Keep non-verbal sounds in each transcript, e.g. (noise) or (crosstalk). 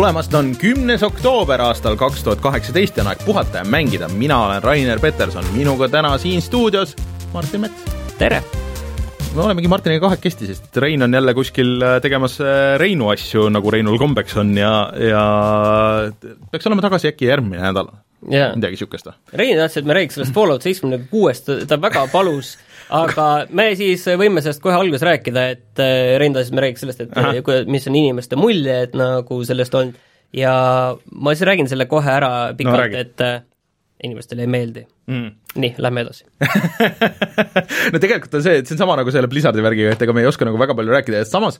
tulemast, on kümnes oktoober aastal kaks tuhat kaheksateist ja on aeg puhata ja mängida. mina olen Rainer Peterson, minuga täna siin stuudios Martin Mets. tere! me olemegi Martiniga kahekesti, sest Rein on jälle kuskil äh, tegemas äh, Reinu asju, nagu Reinul kombeks on ja, ja peaks olema tagasi äkki järgmine nädal yeah.. midagi niisugust või? Rein tahtis, et me räägiks sellest Fallout seitsmekümne kuuest, ta väga palus, aga me siis võime sellest kohe alguses rääkida, et äh, Rein tahtis, et me räägiks sellest, et Aha. mis on inimeste muljed nagu sellest olnud ja ma siis räägin selle kohe ära pikalt no,, et inimestele ei meeldi. Mm.. nii, lähme edasi. (laughs) No tegelikult on see, et see on sama nagu selle Blizzardi värgiga, et ega me ei oska nagu väga palju rääkida ja samas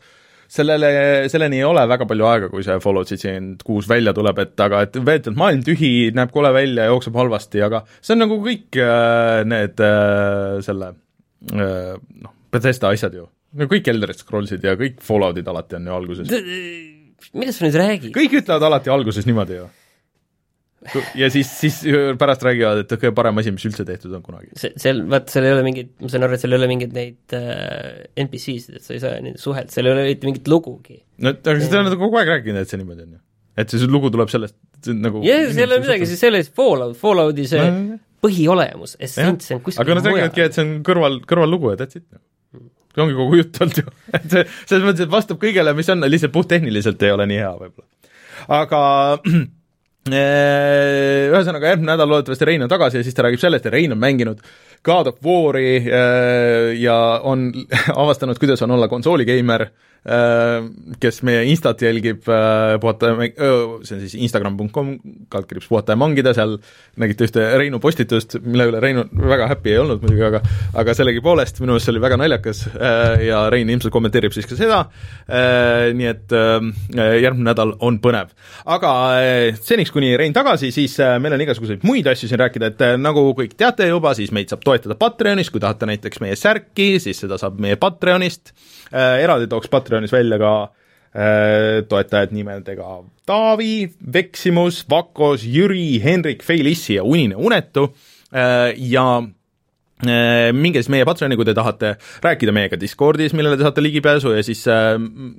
sellele, selleni ei ole väga palju aega, kui see Fallout seitsekümmend kuus välja tuleb, et aga et veetud maailm tühi, näeb kole välja, jookseb halvasti, aga see on nagu kõik äh, need äh, selle äh, noh, Bethesda asjad ju. no kõik Elder Scrollsid ja kõik Falloutid alati on ju alguses. millest sa nüüd räägid? kõik ütlevad alati alguses niimoodi ju ja siis, siis pärast räägivad, et kõige parem asi, mis üldse tehtud on kunagi. see, seal, vaat seal ei ole mingit, ma saan aru, et seal ei ole mingeid neid äh, NPC-sid, et sa ei saa nendega suhelda, seal ei ole mitte mingit lugugi. no aga seda on nad kogu aeg rääkinud, et see niimoodi on ju. et see lugu tuleb sellest, nagu jah, seal ei ole midagi, siis selles Fallout, Fallouti see no, põhiolemus, essents on kuskil aga nad räägivadki, et see on kõrval, kõrvallugu ja that's it. See ongi kogu jutt olnud ju, (laughs) et see, selles mõttes, et vastab kõigele, mis on, lihtsalt puhttehniliselt ei ole nii hea võib-olla. aga Äh, (clears throat) ühesõnaga, järgmine nädal loodetavasti Rein on tagasi ja siis ta räägib sellest, et Rein on mänginud God of War'i äh, ja on (laughs) avastanud, kuidas on olla konsooligeimer Äh, kes meie Instat jälgib, äh, puhata mäng-, see on siis instagram.com, kaldkriips puhata ja mangida, seal nägite ühte Reinu postitust, mille üle Reinu väga happy ei olnud muidugi, aga aga sellegipoolest minu meelest see oli väga naljakas äh, ja Rein ilmselt kommenteerib siis ka seda, nii et järgmine nädal on põnev. aga seniks, kuni Rein tagasi, siis meil on igasuguseid muid asju siin rääkida, et nagu kõik teate juba, siis meid saab toetada Patreonis, kui tahate näiteks meie särki, siis seda saab meie Patreonist, eraldi tooks Patreonis välja ka äh, toetajad nimedega Taavi, Veksimus, Vakos, Jüri, Henrik, Feilissi ja Unine Unetu. Äh, ja äh, minge siis meie Patreoni, kui te tahate rääkida meiega Discordis, millele te saate ligipääsu ja siis äh,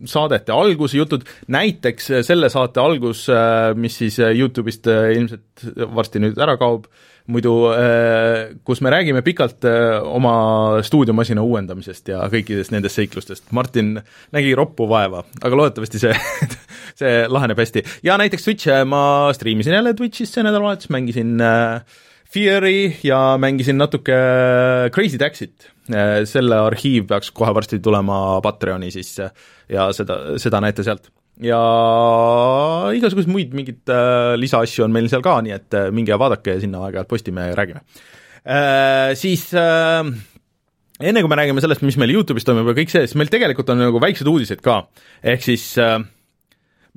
saadete alguse jutud, näiteks selle saate algus äh,, mis siis Youtube'ist äh, ilmselt varsti nüüd ära kaob äh,, muidu äh, kus me räägime pikalt äh, oma stuudiomasina uuendamisest ja kõikidest nendest seiklustest. Martin nägi roppu vaeva, aga loodetavasti see (laughs) see laheneb hästi. ja näiteks Twitch, äh, ma striimisin jälle Twitch'is see nädalavahetus, mängisin Fear'i ja mängisin natuke Crazy Taxit. selle arhiiv peaks kohe varsti tulema Patreoni sisse ja seda, seda näete sealt ja igasuguseid muid mingeid äh, lisaasju on meil seal ka, nii et äh, minge vaadake sinna aeg-ajalt postime ja räägime äh,. Siis äh, enne kui me räägime sellest, mis meil Youtube'is toimub ja kõik see, siis meil tegelikult on nagu väiksed uudised ka, ehk siis äh,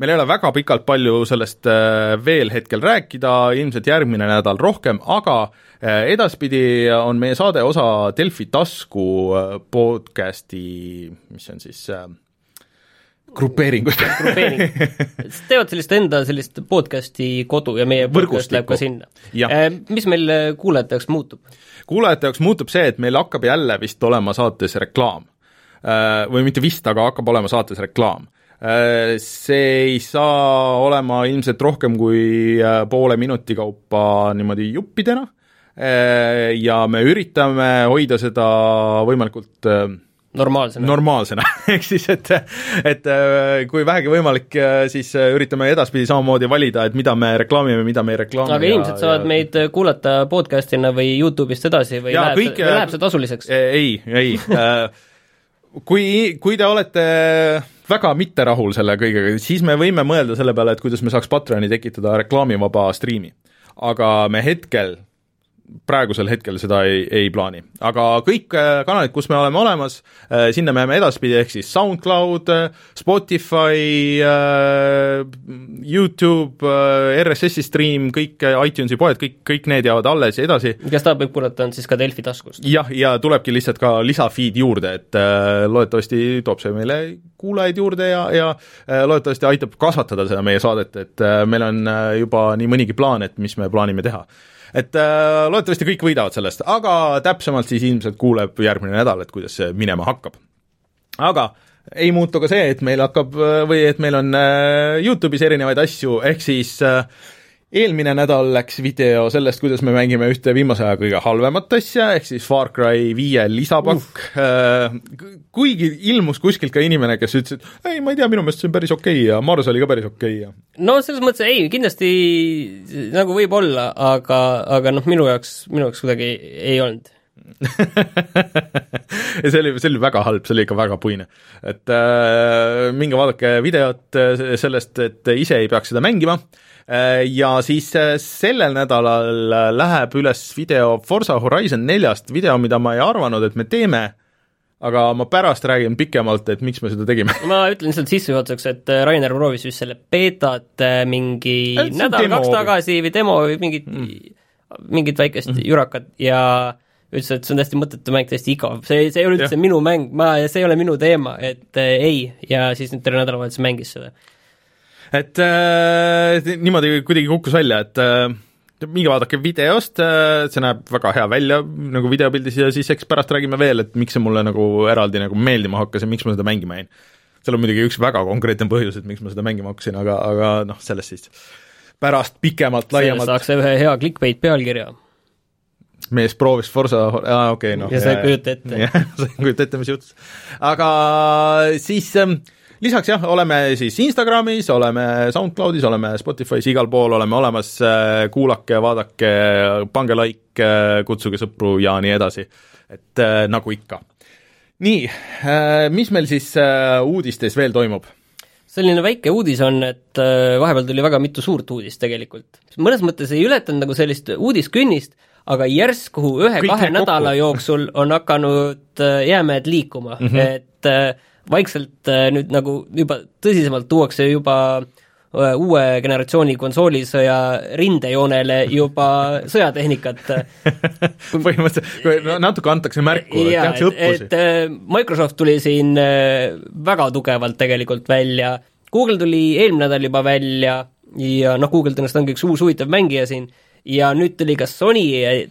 meil ei ole väga pikalt palju sellest äh, veel hetkel rääkida, ilmselt järgmine nädal rohkem, aga äh, edaspidi on meie saade osa Delfi tasku äh, podcasti, mis on siis äh, grupeeringust grupeering. (laughs) teevad sellist enda sellist podcast'i kodu ja meie podcast läheb ka sinna. Äh, mis meil äh, kuulajate jaoks muutub? kuulajate jaoks muutub see, et meil hakkab jälle vist olema saates reklaam. Äh, või mitte vist, aga hakkab olema saates reklaam. See ei saa olema ilmselt rohkem kui poole minuti kaupa niimoodi juppidena ja me üritame hoida seda võimalikult normaalsena. normaalsena (laughs) ehk siis, et, et äh, kui vähegi võimalik, äh, siis äh, üritame edaspidi samamoodi valida, et mida me reklaamime, mida me ei reklaami. aga inimesed saavad ja... meid kuulata podcast'ina või Youtube'ist edasi või ja, läheb, kõik, või läheb see tasuliseks? ei, ei kui, kui te olete väga mitte rahul selle kõigega, siis me võime mõelda selle peale, et kuidas me saaks Patreoni tekitada reklaamivaba striimi. aga me hetkel praegusel hetkel seda ei, ei plaani. aga kõik äh, kanalid, kus me oleme olemas, äh, sinna me jääme edaspidi, ehk siis SoundCloud, Spotify, äh, YouTube, RSS-i stream, kõik iTunesi poed, kõik, kõik need jäävad alles ja edasi. kes tahab, võib kuulata, on siis ka Delfi taskust. jah, ja tulebki lihtsalt ka lisafeed juurde, et loodetavasti toob see meile kuulajaid juurde ja, ja loodetavasti aitab kasvatada seda meie saadet, et meil on juba nii mõnigi plaan, et mis me plaanime teha et äh, loodetavasti kõik võidavad sellest, aga täpsemalt siis ilmselt kuuleb järgmine nädal, et kuidas see minema hakkab. aga ei muutu ka see, et meil hakkab või et meil on äh, Youtube'is erinevaid asju, ehk siis äh, eelmine nädal läks video sellest, kuidas me mängime ühte viimase aja kõige halvemat asja, ehk siis Far Cry viie lisapakk uh., kuigi ilmus kuskilt ka inimene, kes ütles, et ei, ma ei tea, minu meelest see on päris okei okay ja Mars oli ka päris okei okay ja no selles mõttes ei, kindlasti nagu võib olla, aga, aga noh, minu jaoks, minu jaoks kuidagi ei olnud (laughs) ja see oli, see oli väga halb, see oli ikka väga puine. et äh, minge vaadake videot sellest, et ise ei peaks seda mängima äh,, Äh, ja siis äh, sellel nädalal äh, läheb üles video Forsa Horizon neljast, video, mida ma ei arvanud, et me teeme, aga ma pärast räägin pikemalt, et miks me seda tegime. (laughs) ma ütlen lihtsalt sissejuhatuseks, et Rainer proovis vist selle beetat mingi nädal-kaks tagasi või demo või mingit mm., mingit väikest mm. jurakat ja ütles, et see on täiesti mõttetu mäng, täiesti igav, see, see ei ole üldse ja. minu mäng, ma, see ei ole minu teema, et äh, ei, ja siis nüüd terve nädalavahetus mängis seda et äh, niimoodi kuidagi kukkus välja, et äh, minge vaadake videost äh,, see näeb väga hea välja nagu videopildis ja siis eks pärast räägime veel, et miks see mulle nagu eraldi nagu meeldima hakkas ja miks ma seda mängima jäin. seal on muidugi üks väga konkreetne põhjus, et miks ma seda mängima hakkasin, aga, aga noh, sellest siis pärast pikemalt, laiemalt saaks ühe hea clickbait pealkirja mees proovis Forsa, aa okei okay,, noh. ja sa ei kujuta ette. (laughs) sa ei kujuta ette, mis juhtus. aga siis ähm, lisaks jah, oleme siis Instagramis, oleme SoundCloudis, oleme Spotify's, igal pool oleme olemas, äh, kuulake, vaadake, pange like, kutsuge sõpru ja nii edasi. et äh, nagu ikka. nii, äh, mis meil siis uudistes veel toimub? selline väike uudis on, et vahepeal tuli väga mitu suurt uudist tegelikult. mõnes mõttes ei ületanud nagu sellist uudiskünnist, aga järsku ühe-kahe nädala jooksul on hakanud jäämäed liikuma mm, -hmm. et vaikselt äh, nüüd nagu juba tõsisemalt tuuakse juba äh, uue generatsiooni konsoolisõja rindejoonele juba (laughs) sõjatehnikat. Põhimõtteliselt, natuke antakse märku, tehakse õppusi. et äh, Microsoft tuli siin väga tugevalt tegelikult välja, Google tuli eelmine nädal juba välja ja noh, Google tõenäoliselt ongi üks uus huvitav mängija siin, ja nüüd tuli ka Sony,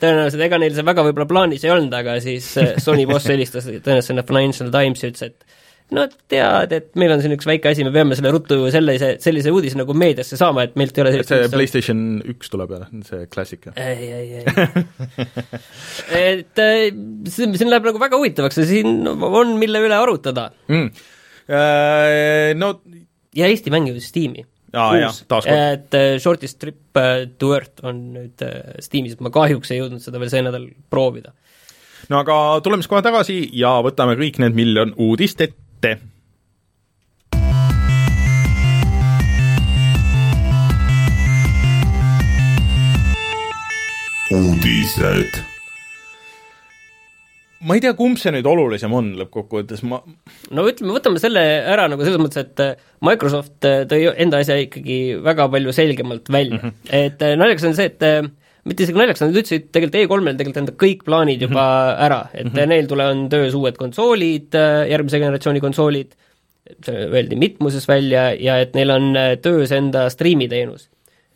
tõenäoliselt ega neil see väga võib-olla plaanis ei olnud, aga siis Sony boss (laughs) helistas tõenäoliselt sinna Financial Timesi, ütles, et no tead, et meil on siin üks väike asi, me peame selle ruttu sellise, sellise uudise nagu meediasse saama, et meilt ei ole see PlayStation üks tuleb jälle, see klassika. ei, ei, ei. Et äh, siin, siin läheb nagu väga huvitavaks ja siin on, mille üle arutada. Mm.. Uh, no ja Eesti mängimise Steam'i. Aa jaa, taaskord. et uh, Shortest Trip to Earth on nüüd Steamis, ma kahjuks ei jõudnud seda veel see nädal proovida. no aga tuleme siis kohe tagasi ja võtame kõik need miljon uudist ette ette. uudised. ma ei tea, kumb see nüüd olulisem on lõppkokkuvõttes, ma no ütleme, võtame selle ära nagu selles mõttes, et äh, Microsoft äh, tõi enda asja ikkagi väga palju selgemalt välja mm, -hmm. et äh, naljakas on see, et mitte isegi naljakas, nad ütlesid tegelikult E3-l tegelikult enda kõik plaanid juba mm -hmm. ära, et mm -hmm. neil tule, on töös uued konsoolid, järgmise generatsiooni konsoolid, see öeldi mitmuses välja ja et neil on töös enda striimiteenus.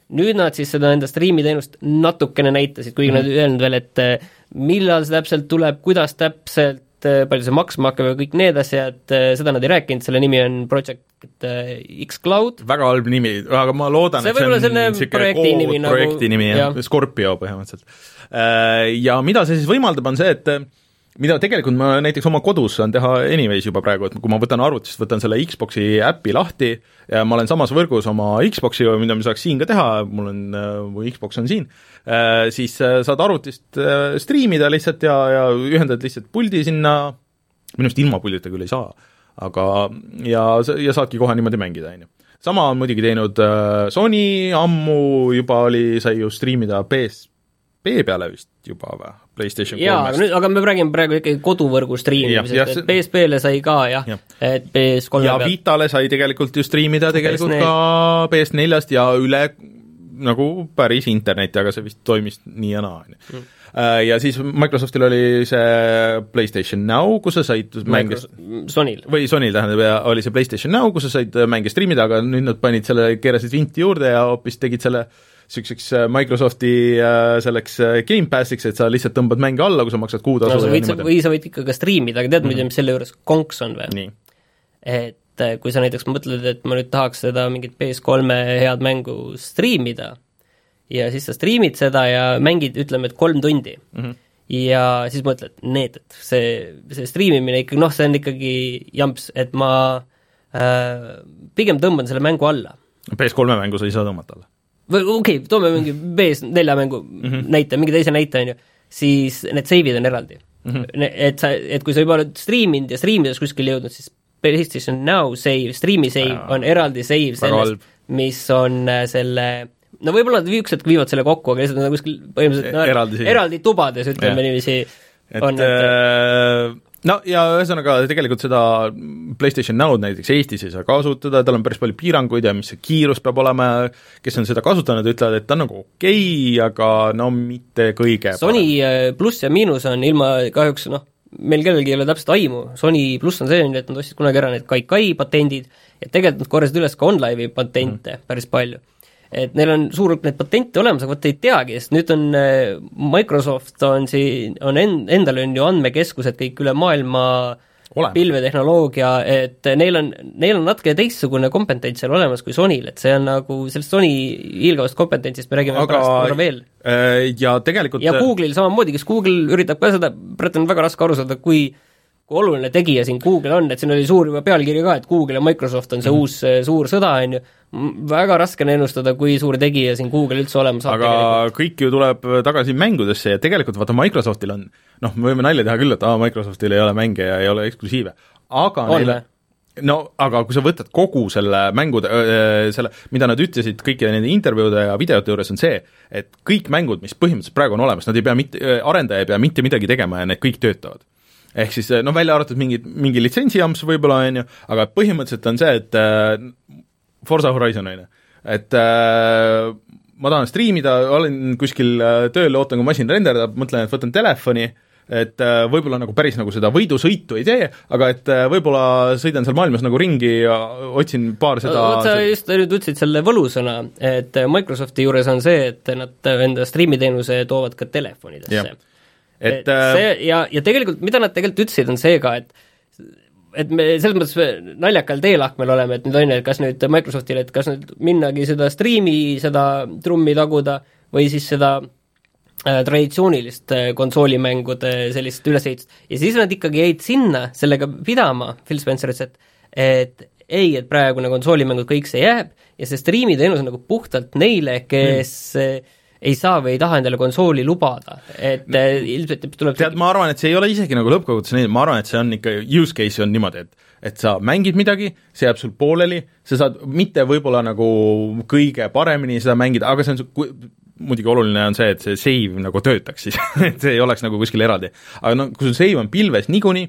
nüüd nad siis seda enda striimiteenust natukene näitasid, kuigi mm -hmm. nad ei öelnud veel, et millal see täpselt tuleb, kuidas täpselt, Äh, palju see maksma hakkab ja kõik need asjad, äh, seda nad ei rääkinud, selle nimi on Project äh, X-Cloud. väga halb nimi, aga ma loodan, et see on niisugune projekti nimi nagu projekti nimi, jah, Scorpio põhimõtteliselt. Ja mida see siis võimaldab, on see, et mida tegelikult ma näiteks oma kodus saan teha anyways juba praegu, et kui ma võtan arvutist, võtan selle Xbox'i äpi lahti ja ma olen samas võrgus oma Xbox'iga, mida ma saaks siin ka teha, mul on, mu Xbox on siin, äh, siis äh, saad arvutist äh, striimida lihtsalt ja, ja ühendad lihtsalt puldi sinna, minu arust ilma puldita küll ei saa, aga ja, ja saadki kohe niimoodi mängida, on ju sama on muidugi teinud Sony, ammu juba oli, sai ju striimida PSP peale vist juba või, PlayStation jaa, aga nüüd, aga me räägime praegu ikkagi koduvõrgu striimimisest, et PSP-le sai ka jah ja., et PS3 ja pealt. Vitale sai tegelikult ju striimida tegelikult PS4. ka PS4-st ja üle nagu päris internetti, aga see vist toimis nii ja naa, on ju. Mm. Äh, ja siis Microsoftil oli see PlayStation Now, kus sa said mänge Sonyl. või Sonyl tähendab, ja oli see PlayStation Now, kus sa said mänge striimida, aga nüüd nad panid selle, keerasid vinti juurde ja hoopis tegid selle äh, niisuguseks äh, Microsofti äh, selleks äh, Gamepassiks, et sa lihtsalt tõmbad mänge alla, kui sa maksad kuutasu no, sa võid, või sa võid ikka ka striimida, aga tead muidu mm -hmm., mis selle juures konks on või? et äh, kui sa näiteks mõtled, et ma nüüd tahaks seda mingit PS3-e head mängu striimida, ja siis sa striimid seda ja mängid, ütleme, et kolm tundi mm. -hmm. ja siis mõtled, need, et see, see striimimine ikkagi noh, see on ikkagi jamps, et ma äh, pigem tõmban selle mängu alla. PS3 mängu sa ei saa tõmmata alla? või okei okay,, toome mingi PS4 mängu mm -hmm. näite, mingi teise näite, on ju, siis need save'id on eraldi mm. -hmm. Et sa, et kui sa juba oled striiminud ja striimides kuskile jõudnud, siis PlayStation Now save, striimi save on eraldi save sellest, mis on äh, selle no võib-olla nad üks hetk viivad selle kokku, aga lihtsalt nad on kuskil põhimõtteliselt no, eraldi, eraldi tubades, ütleme niiviisi, on et äh, no ja ühesõnaga tegelikult seda PlayStation Now'd näiteks Eestis ei saa kasutada, tal on päris palju piiranguid ja mis see kiirus peab olema ja kes on seda kasutanud, ütlevad, et ta on nagu okei okay,, aga no mitte kõige Sony parem. Äh, pluss ja miinus on ilma kahjuks noh, meil kellelgi ei ole täpselt aimu, Sony pluss on ju, et nad ostsid kunagi ära need Kaikai patendid ja tegelikult nad korjasid üles ka OnLive'i patente mm. päris palju et neil on suur hulk neid patente olemas, aga vot ei teagi, sest nüüd on äh, Microsoft on siin, on en-, endal on ju andmekeskused kõik üle maailma pilvetehnoloogia, et neil on, neil on natuke teistsugune kompetents seal olemas kui Sonyl, et see on nagu, sellest Sony hiilgavast kompetentsist me räägime aga, pärast veel. Äh, ja tegelikult ja Google'il samamoodi, kes Google üritab ka seda, praegu on väga raske aru saada, kui kui oluline tegija siin Google on, et siin oli suur juba pealkiri ka, et Google ja Microsoft on see mm. uus suur sõda, on ju, väga raske on ennustada, kui suur tegija siin Google üldse olema saab aga tegelikult. kõik ju tuleb tagasi mängudesse ja tegelikult vaata, Microsoftil on noh, me võime nalja teha küll, et aa, Microsoftil ei ole mänge ja ei ole eksklusiive, aga on neile no aga kui sa võtad kogu selle mängude, selle, mida nad ütlesid kõikide nende intervjuude ja videote juures, on see, et kõik mängud, mis põhimõtteliselt praegu on olemas, nad ei pea mitte, arendaja ei pea mitte midagi tegema ja need kõik töötavad ehk siis noh, välja arvatud mingid, mingi litsentsijamps võib-olla, on ju, aga põhimõtteliselt on see, et äh, Forsa Horizon, on ju, et äh, ma tahan striimida, olen kuskil tööl, ootan, kui masin renderdab, mõtlen, et võtan telefoni, et võib-olla nagu päris nagu seda võidusõitu ei tee, aga et võib-olla sõidan seal maailmas nagu ringi ja otsin paar seda vot sa just nüüd ütlesid selle võlusõna, et Microsofti juures on see, et nad enda striimiteenuse toovad ka telefonidesse et, et äh, see ja, ja tegelikult mida nad tegelikult ütlesid, on see ka, et et me selles mõttes naljakal teelahkmel oleme, et nüüd on ju, et kas nüüd Microsoftil, et kas nüüd minnagi seda striimi, seda trummi taguda või siis seda äh, traditsioonilist äh, konsoolimängude sellist ülesehitust. Ja siis nad ikkagi jäid sinna sellega pidama, Phil Spencer ütles, et et ei, et praegune konsoolimängud kõik see jääb ja see striimiteenus on nagu puhtalt neile, kes mm ei saa või ei taha endale konsooli lubada, et no, ilmselt tuleb tead, ma arvan, et see ei ole isegi nagu lõppkokkuvõttes nii, ma arvan, et see on ikka, use case on niimoodi, et et sa mängid midagi, see jääb sul pooleli, sa saad mitte võib-olla nagu kõige paremini seda mängida, aga see on muidugi oluline on see, et see save nagu töötaks siis (laughs) et see ei oleks nagu kuskil eraldi. aga no kui sul save on pilves niikuinii,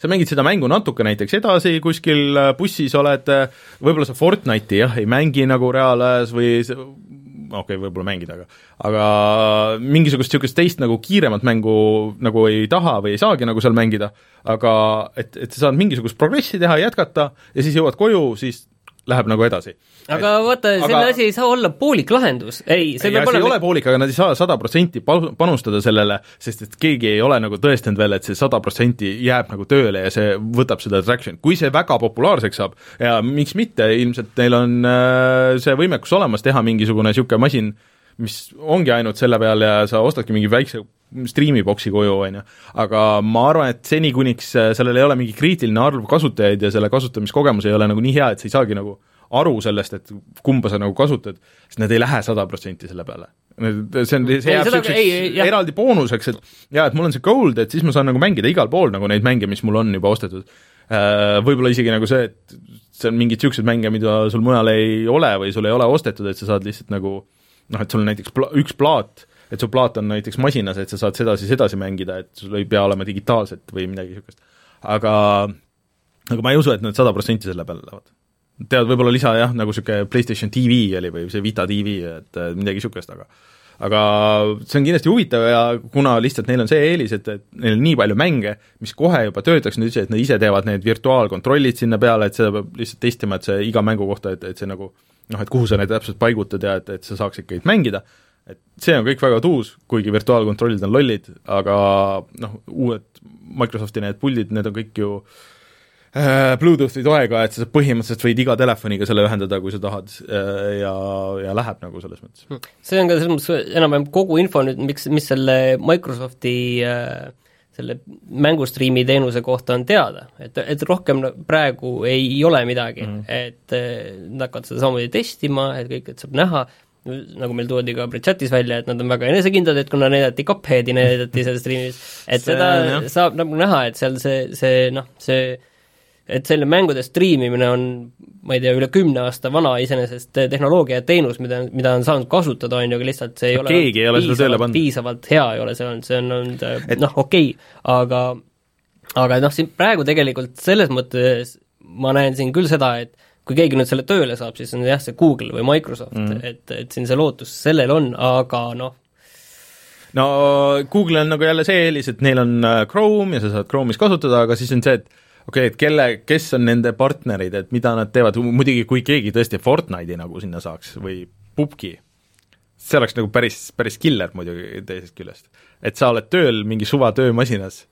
sa mängid seda mängu natuke näiteks edasi, kuskil bussis oled, võib-olla sa Fortnite'i jah, ei mängi nagu reaalajas või okei okay,, võib-olla mängida, aga aga mingisugust niisugust teist nagu kiiremat mängu nagu ei taha või ei saagi nagu seal mängida, aga et, et sa saad mingisugust progressi teha, jätkata ja siis jõuad koju, siis läheb nagu edasi. aga et, vaata, selline aga... asi ei saa olla poolik lahendus, ei, see peab olema ei ole poolik, aga nad ei saa sada protsenti panustada sellele, sest et keegi ei ole nagu tõestanud veel, et see sada protsenti jääb nagu tööle ja see võtab seda traction, kui see väga populaarseks saab ja miks mitte, ilmselt neil on äh, see võimekus olemas teha mingisugune niisugune masin, mis ongi ainult selle peal ja sa ostadki mingi väikse striimiboksi koju, on ju. aga ma arvan, et seni, kuniks äh, sellel ei ole mingi kriitiline arv kasutajaid ja selle kasutamiskogemus ei ole nagu nii hea, et sa ei saagi nagu aru sellest, et kumba sa nagu kasutad, siis need ei lähe sada protsenti selle peale. see on, see jääb niisuguseks eraldi boonuseks, et jaa, et mul on see gold, et siis ma saan nagu mängida igal pool nagu neid mänge, mis mul on juba ostetud. Äh, võib-olla isegi nagu see, et see on mingeid niisuguseid mänge, mida sul mujal ei ole või sul ei ole ostetud, et sa saad lihtsalt nagu noh, et sul on näiteks pla-, üks plaat, et su plaat on näiteks masinas, et sa saad seda siis edasi mängida, et sul ei pea olema digitaalset või midagi niisugust. aga aga ma ei usu, et nad sada protsenti selle peale lähevad. tead, võib-olla lisa jah, nagu niisugune PlayStation TV oli või see Vita TV, et midagi niisugust, aga aga see on kindlasti huvitav ja kuna lihtsalt neil on see eelis, et, et neil on nii palju mänge, mis kohe juba töötaks, nad ütlesid, et nad ise teevad need virtuaalkontrollid sinna peale, et seda peab lihtsalt testima, et see iga mängu kohta, et, et see nagu noh, et kuhu sa need täpselt paigutad ja et, et sa saaks ikkagi mängida, et see on kõik väga tuus, kuigi virtuaalkontrollid on lollid, aga noh, uued Microsofti need puldid, need on kõik ju äh, Bluetoothi toega, et sa põhimõtteliselt võid iga telefoniga selle ühendada, kui sa tahad äh, ja, ja läheb nagu selles mõttes. see on ka selles mõttes enam-vähem kogu info nüüd, miks, mis selle Microsofti äh, selle mängustriimi teenuse kohta on teada, et, et rohkem praegu ei ole midagi mm, -hmm. et äh, nad hakkavad seda samamoodi testima, et kõik, et saab näha, nagu meil toodi ka chatis välja, et nad on väga enesekindlad, et kuna näidati Cupheadi, näidati selles striimis, (laughs) et see, seda jah. saab nagu näha, et seal see, see noh, see et selle mängude striimimine on, ma ei tea, üle kümne aasta vana iseenesest tehnoloogia ja teenus, mida, mida on saanud kasutada, on ju, aga lihtsalt see ei ole keegi ei ole seda tööle pannud. piisavalt hea ei ole see olnud, see on olnud et... noh, okei okay,, aga aga noh, siin praegu tegelikult selles mõttes ma näen siin küll seda, et kui keegi nüüd selle tööle saab, siis on jah, see Google või Microsoft mm., et, et siin see lootus sellel on, aga noh, no Google on nagu jälle see eelis, et neil on äh, Chrome ja sa saad Chrome'is kasutada, aga siis on see, et okei okay,, et kelle, kes on nende partnerid, et mida nad teevad, muidugi kui keegi tõesti Fortnite'i nagu sinna saaks või pubgi, see oleks nagu päris, päris killer muidugi teisest küljest. et sa oled tööl mingi suva töömasinas,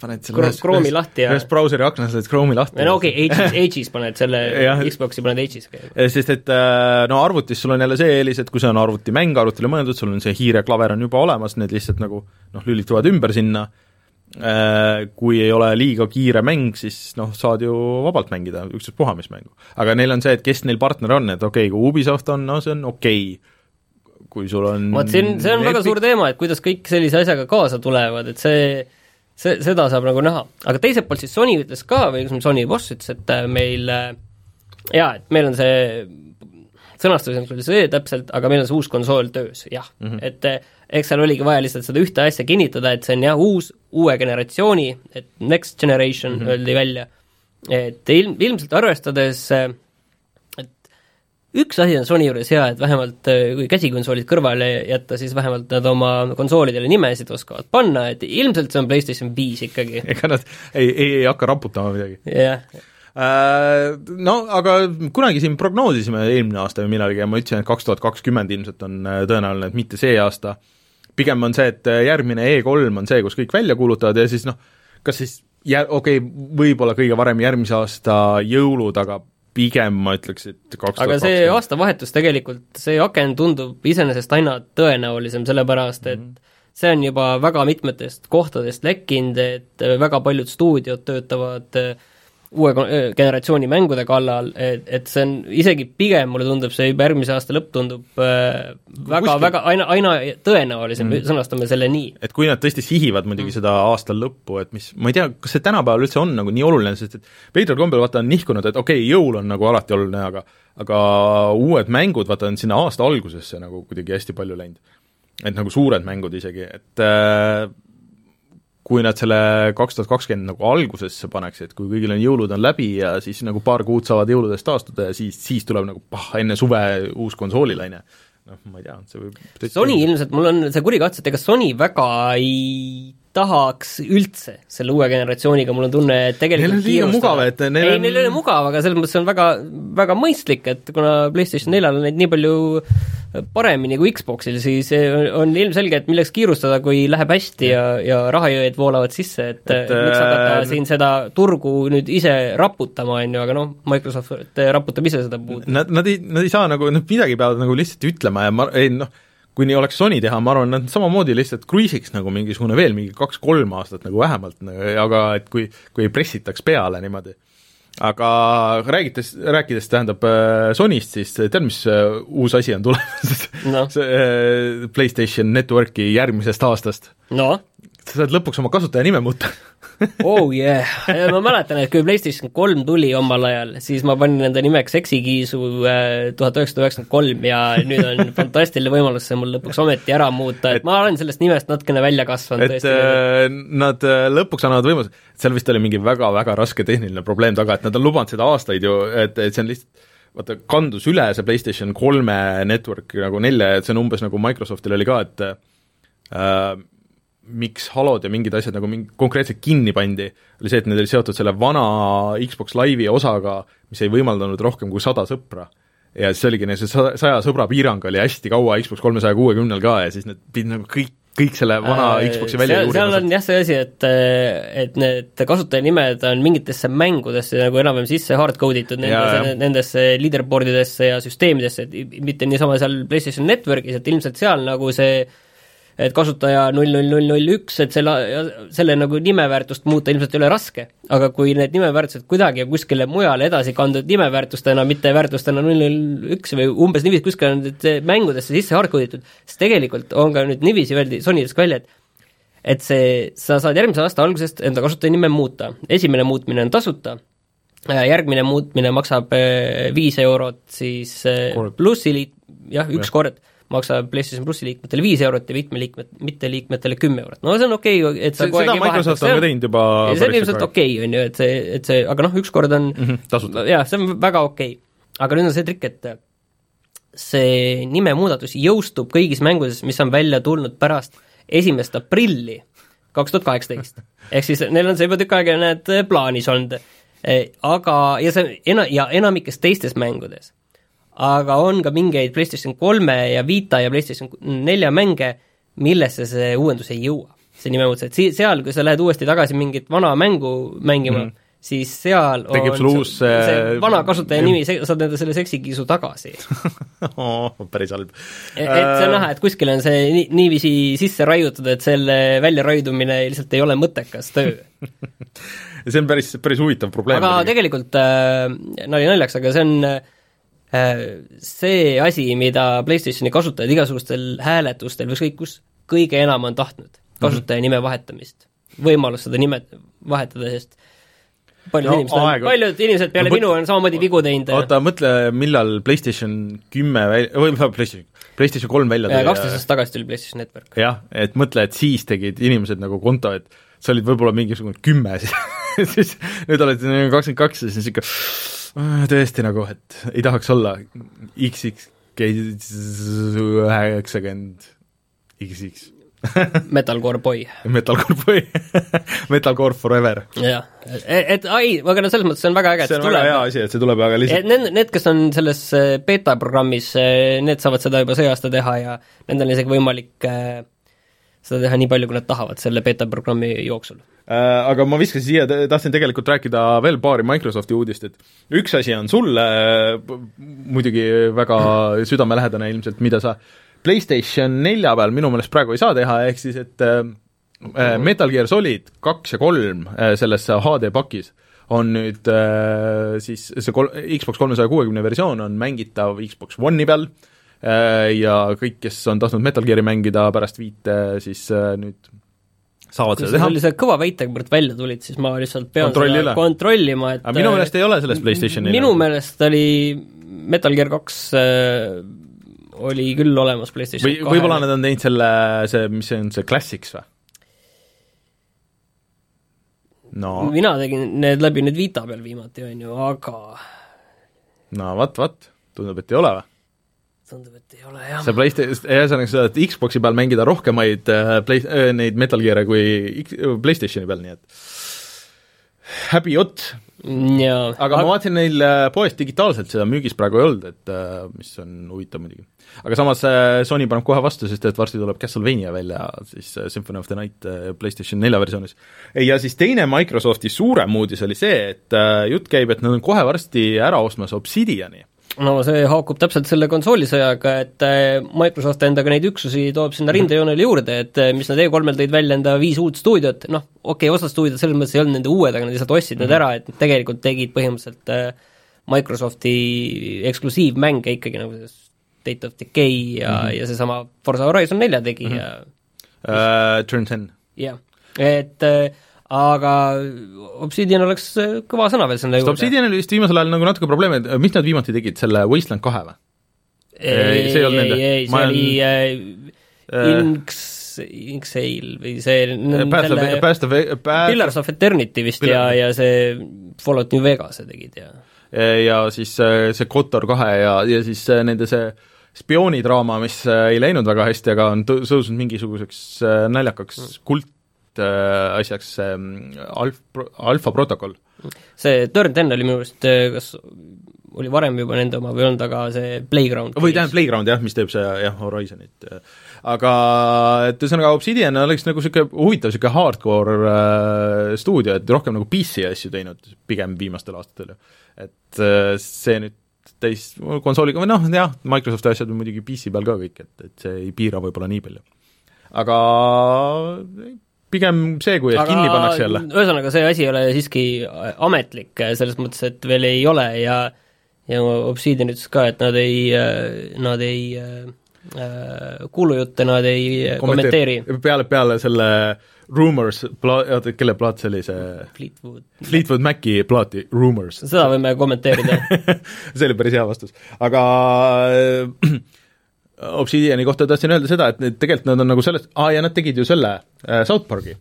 paned selle ühes, Chrome'i lahti ja ühes brauseri aknas oled Chrome'i lahti. no okei okay,, Age'is, Age'is paned selle (laughs) Xbox'i paned Age'is okay.. sest et äh, no arvutis sul on jälle see eelis, et kui see on arvutimäng, arvutile mõeldud, sul on see hiireklaver on juba olemas, need lihtsalt nagu noh, lülituvad ümber sinna Äh, kui ei ole liiga kiire mäng, siis noh, saad ju vabalt mängida, ükstaspuha mis mängu. aga neil on see, et kes neil partner on, et okei okay,, kui Ubisoft on, no see on okei okay., kui sul on vot see on, see on Epic... väga suur teema, et kuidas kõik sellise asjaga kaasa tulevad, et see see, seda saab nagu näha. aga teiselt poolt siis Sony ütles ka, või Sony boss ütles, et äh, meil äh, jaa, et meil on see sõnastus on küll see täpselt, aga meil on see uus konsool töös, jah mm, -hmm. et eks seal oligi vaja lihtsalt seda ühte asja kinnitada, et see on jah, uus, uue generatsiooni, et next generation mm -hmm. öeldi välja, et ilm, ilmselt arvestades et üks asi on Sony juures hea, et vähemalt kui käsikonsoolid kõrvale jätta, siis vähemalt nad oma konsoolidele nimesid oskavad panna, et ilmselt see on PlayStation viis ikkagi. ega nad ei, ei, ei hakka raputama midagi. jah äh, No aga kunagi siin prognoosisime eelmine aasta või millalgi ja ma ütlesin, et kaks tuhat kakskümmend ilmselt on äh, tõenäoline, et mitte see aasta pigem on see, et äh, järgmine E3 on see, kus kõik välja kuulutavad ja siis noh, kas siis jä-, okei okay,, võib-olla kõige varem järgmise aasta jõulud, aga pigem ma ütleks, et kaks aga see aastavahetus tegelikult, see aken tundub iseenesest aina tõenäolisem, sellepärast et mm -hmm. see on juba väga mitmetest kohtadest lekkinud, et väga paljud stuudiod töötavad äh, uue generatsiooni mängude kallal, et, et see on isegi pigem, mulle tundub, see juba järgmise aasta lõpp tundub äh, väga, väga aina, aina tõenäolisem mm., sõnastame selle nii. et kui nad tõesti sihivad muidugi mm. seda aasta lõppu, et mis, ma ei tea, kas see tänapäeval üldse on nagu nii oluline, sest et veidral kombel vaata on nihkunud, et okei okay,, jõul on nagu alati oluline, aga aga uued mängud, vaata, on sinna aasta algusesse nagu kuidagi hästi palju läinud. et nagu suured mängud isegi, et äh, kui nad selle kaks tuhat kakskümmend nagu algusesse paneksid, kui kõigil on jõulud on läbi ja siis nagu paar kuud saavad jõuludest taastuda ja siis, siis tuleb nagu pah, enne suve uus konsoolilaine. noh, ma ei tea, see võib Sony ilmselt, mul on see kuri katse, et ega Sony väga ei tahaks üldse selle uue generatsiooniga, mul on tunne, et tegelikult neil on liiga mugav, et neil ei on... neil ei ole mugav, aga selles mõttes on väga, väga mõistlik, et kuna PlayStation neljal on neid nii palju paremini kui Xboxil, siis on ilmselge, et milleks kiirustada, kui läheb hästi ja, ja rahajõed voolavad sisse, et, et miks hakata äh, siin seda turgu nüüd ise raputama, on ju, aga noh, Microsoft raputab ise seda puud. Nad, nad ei, nad ei saa nagu, nad midagi peavad nagu lihtsalt ütlema ja ma, ei noh, kui nii oleks Sony teha, ma arvan, nad samamoodi lihtsalt cruise'iks nagu mingisugune veel mingi kaks-kolm aastat nagu vähemalt, aga et kui, kui ei pressitaks peale niimoodi. aga räägites, rääkides tähendab äh, Sonyst, siis tead, mis äh, uus asi on tulemas no. (laughs) see äh, PlayStation Networki järgmisest aastast? no? Sa saad lõpuks oma kasutaja nime muuta. Oh yeah, ma mäletan, et kui PlayStation kolm tuli omal ajal, siis ma panin enda nimeks seksikiisu äh, tuhat üheksasada üheksakümmend kolm ja nüüd on (laughs) fantastiline võimalus see mul lõpuks ometi ära muuta, et ma olen sellest nimest natukene välja kasvanud et tõesti. Äh, nad äh, lõpuks annavad võimaluse, seal vist oli mingi väga-väga raske tehniline probleem taga, et nad on lubanud seda aastaid ju, et, et see on lihtsalt vaata, kandus üle see PlayStation kolme network nagu nelja, et see on umbes nagu Microsoftil oli ka, et äh, miks Halod ja mingid asjad nagu mingi konkreetselt kinni pandi, oli see, et need olid seotud selle vana Xbox Live'i osaga, mis ei võimaldanud rohkem kui sada sõpra. ja siis oligi see saja sõbra piirang oli hästi kaua Xbox kolmesaja kuuekümnel ka ja siis need pidid nagu kõik kõik selle vana Äh, Xbox'i välja seal, seal on jah see asi, et, et need kasutajanimed on mingitesse mängudesse nagu enam-vähem sisse hardcode itud nendesse, nendesse leaderboard idesse ja süsteemidesse, et mitte niisama seal PlayStation Networkis, et ilmselt seal nagu see et kasutaja null null null null üks, et selle, selle nagu nimeväärtust muuta ilmselt ei ole raske, aga kui need nimeväärtused kuidagi kuskile mujale edasi kandunud nimeväärtustena, mitte väärtustena null null üks või umbes niiviisi kuskile on need mängudesse sisse hardcode itud, siis tegelikult on ka nüüd niiviisi öeldi Sony'st ka välja, et et see, sa saad järgmise aasta algusest enda kasutajanime muuta, esimene muutmine on tasuta, järgmine muutmine maksab eh, viis eurot siis eh, Kord. plussi liit-, jah, üks kord maksab PlayStation plussi liikmetele viis eurot ja mitmeliikmed, mitteliikmetele kümme eurot. no see on okei okay,, et sa See- kogu seda Microsoft on See ka teinud juba ja see on ilmselt okei okay,, on ju, et see, et see, aga noh, üks kord on Mhm, tasuta. jah, see on väga okei okay.. aga nüüd on see trikk, et see nimemuudatus jõustub kõigis mängudes, mis on välja tulnud pärast esimest aprilli kaks tuhat kaheksateist. (laughs) ehk siis neil on see juba tükk aega, näed, plaanis olnud. aga, ja see ena-, ja enamikes teistes mängudes aga on ka mingeid PlayStation kolme ja Vita ja PlayStation nelja mänge, millesse see uuendus ei jõua. see nimemuutus, et si-, seal, kui sa lähed uuesti tagasi mingit vana mängu mängima mm, -hmm. siis seal Tekib on sul uus, see, see äh, vana kasutaja nimi, saad enda selle seksikiisu tagasi (laughs) oh, päris halb. et et see on näha, et kuskil on see nii, niiviisi sisse raiutud, et selle väljaraiudumine lihtsalt ei ole mõttekas töö. (laughs) see on päris, päris huvitav probleem. aga tegelikult äh, nali naljaks, aga see on äh, see asi, mida PlayStationi kasutajad igasugustel hääletustel ükskõik kus kõige enam on tahtnud, kasutaja nime vahetamist. võimalus seda nime vahetada, sest paljud No inimesed on paljud inimesed peale No minu on samamoodi vigu teinud. oota, mõtle, millal PlayStation kümme väl-, või PlayStation, PlayStation kolm välja kaksteist aastat tagasi tuli PlayStation Network. jah, et mõtle, et siis tegid inimesed nagu konto, et sa olid võib-olla mingisugune kümme (laughs) siis nüüd oled kakskümmend kaks ja siis ikka tõesti nagu, et ei tahaks olla XX üheksakümmend XX (laughs) Metalcore boy. Metalcore boy. (laughs) Metalcore forever. jah, et, et ai, aga no selles mõttes see on väga äge, et see see on väga tuleb. hea asi, et see tuleb, aga lihtsalt. Need, need, kes on selles äh, beeta programmis, need saavad seda juba see aasta teha ja nendel on isegi võimalik äh, seda teha nii palju, kui nad tahavad selle beeta programmi jooksul. Äh, aga ma viskasin siia, tahtsin tegelikult rääkida veel paari Microsofti uudist, et üks asi on sulle äh, muidugi väga (laughs) südamelähedane ilmselt, mida sa PlayStation nelja peal minu meelest praegu ei saa teha, ehk siis et äh, Metal Gear Solid kaks ja kolm selles HD pakis on nüüd siis see kol-, Xbox kolmesaja kuuekümne versioon on mängitav Xbox One'i peal äh, ja kõik, kes on tahtnud Metal Gear'i mängida pärast viite, siis äh, nüüd saavad kui seda sa teha. sellise kõva väitega pärast välja tulid, siis ma lihtsalt pean Kontrolli seda üle. kontrollima, et aga minu meelest ei ole selles PlayStationi minu meelest oli Metal Gear kaks äh, oli küll olemas PlayStation või võib-olla nad on teinud selle, see, mis see on, see Classics või? no, mina tegin need läbi nüüd Vita peal viimati, on ju, aga no vot, vot, tundub, et ei ole või? tundub, et ei ole jah. see PlayStation, ühesõnaga sa saad Xbox'i peal mängida rohkemaid äh, play- äh,, neid Metal Gear'e kui X- PlayStationi peal, nii et häbi ott, jaa. aga ma vaatasin neil äh, poes digitaalselt seda müügis praegu ei olnud, et äh, mis on huvitav muidugi. aga samas äh, Sony paneb kohe vastu, sest et varsti tuleb Castlevania välja siis äh, Symphony of the Night äh, PlayStation nelja versioonis. ja siis teine Microsofti suurem uudis oli see, et äh, jutt käib, et nad on kohe varsti ära ostmas Obsidiani no see haakub täpselt selle konsoolisõjaga, et äh, Microsoft endaga neid üksusi toob sinna rindejoonele juurde, et äh, mis nad E3-l tõid välja enda viis uut stuudiot, noh, okei okay,, osad stuudiod selles mõttes ei olnud nende uued, aga nad lihtsalt ostsid mm -hmm. need ära, et nad tegelikult tegid põhimõtteliselt äh, Microsofti eksklusiivmänge ikkagi nagu see State of Decay ja mm, -hmm. ja seesama Forza Horizon nelja tegi mm -hmm. ja äh,, Turn ten. jah, et äh, aga Obsidian oleks äh, kõva sõna veel sest juurde. Obsidianil vist viimasel ajal nagu natuke probleeme, et mis nad viimati tegid, selle Wasteland kahe või? ei, see ei olnud nende. ei, see olen- oli äh, Äh, Inks, Inksale või see Path of, selle Path of, Path Pillars of Eternity vist Pillar- ja, ja see Fallout New Vegas'e tegid ja ja siis äh, see Kotor kahe ja, ja siis äh, nende see spioonidraama, mis äh, ei läinud väga hästi, aga on tõ- tõusnud mingisuguseks äh, naljakaks kult äh, asjaks see ähm, alf-, alfa protokoll. see Turn Ten oli minu arust, kas oli varem juba nende oma või olnud, aga see Playground või tähendab Playground jah, mis teeb see jah, Horizonit. aga et ühesõnaga Obsidian oleks nagu niisugune huvitav niisugune hardcore äh, stuudio, et rohkem nagu PC asju teinud pigem viimastel aastatel ju. et äh, see nüüd täis konsooliga või noh, jah, Microsofti asjad on muidugi PC peal ka kõik, et, et see ei piira võib-olla nii palju. aga pigem see, kui aga kinni pannakse jälle. ühesõnaga, see asi ei ole siiski ametlik, selles mõttes, et veel ei ole ja ja Obsidian ütles ka, et nad ei, nad ei äh, kuulujutte nad ei kommenteeri. peale, peale selle Rumors, pla-, oota, kelle plaat see oli, see Fleetwood Fleetwood Maci plaati Rumors. seda võime kommenteerida (laughs) see oli päris hea vastus, aga äh, Obsidiani kohta tahtsin öelda seda, et need tegelikult nad on nagu sellest, aa ja nad tegid ju selle äh, South Park'i.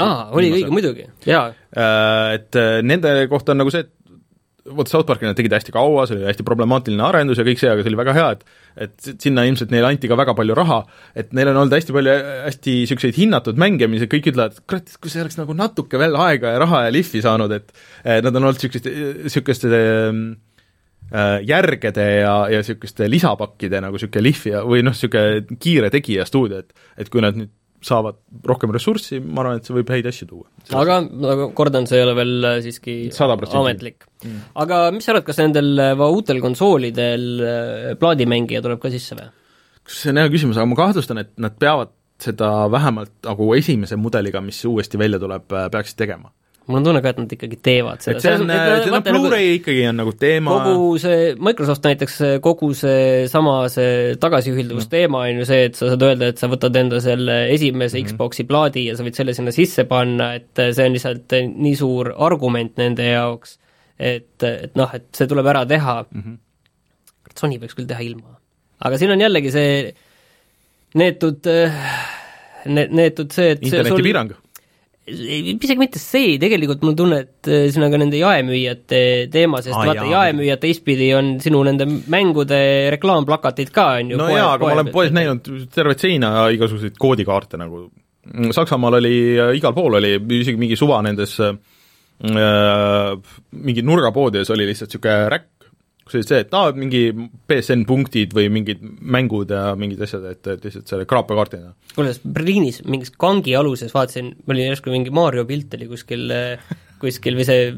aa, oli õige, muidugi, jaa äh,. Et äh, nende kohta on nagu see, et vot South Park'i nad tegid hästi kaua, see oli hästi problemaatiline arendus ja kõik see, aga see oli väga hea, et et sinna ilmselt neile anti ka väga palju raha, et neil on olnud hästi palju hästi niisuguseid hinnatud mänge, mis kõik ütlevad, et kurat, kui see oleks nagu natuke veel aega ja raha ja lihvi saanud, et nad on olnud niisuguste, niisuguste Äh, järgede ja, ja niisuguste lisapakkide nagu niisugune lihvija või noh, niisugune kiire tegija stuudio, et et kui nad nüüd saavad rohkem ressurssi, ma arvan, et see võib häid asju tuua. aga, aga kordan, see ei ole veel äh, siiski ametlik mm.. aga mis sa arvad, kas nendel äh, uutel konsoolidel plaadimängija tuleb ka sisse või? see on hea küsimus, aga ma kahtlustan, et nad peavad seda vähemalt nagu esimese mudeliga, mis uuesti välja tuleb, peaksid tegema mul on tunne ka, et nad ikkagi teevad seda. et see on, see on Blu-ray nagu, ikkagi on nagu teema kogu see, Microsoft näiteks, kogu see sama see tagasiühilduvusteema on ju see, et sa saad öelda, et sa võtad enda selle esimese mm -hmm. Xbox'i plaadi ja sa võid selle sinna sisse panna, et see on lihtsalt nii suur argument nende jaoks, et, et noh, et see tuleb ära teha mm. -hmm. Sony võiks küll teha ilma. aga siin on jällegi see neetud ne-, neetud see, et internetipiirang sul isegi mitte see, tegelikult mul on tunne, et äh, siin on ka nende jaemüüjate teema, sest ah, vaata, jaemüüjad teistpidi on sinu nende mängude reklaamplakatid ka, on ju no jaa, aga ma olen poes näinud tervet seina igasuguseid koodikaarte nagu. Saksamaal oli, igal pool oli, isegi mingi suva nendes äh, mingi nurgapoodides oli lihtsalt niisugune räkk, kus oli see, et aa, mingi BSN punktid või mingid mängud ja mingid asjad, et, et lihtsalt selle kraapekaardina. kuule, Berliinis mingis kangi aluses vaatasin, oli järsku mingi Mario pilt oli kuskil, kuskil või see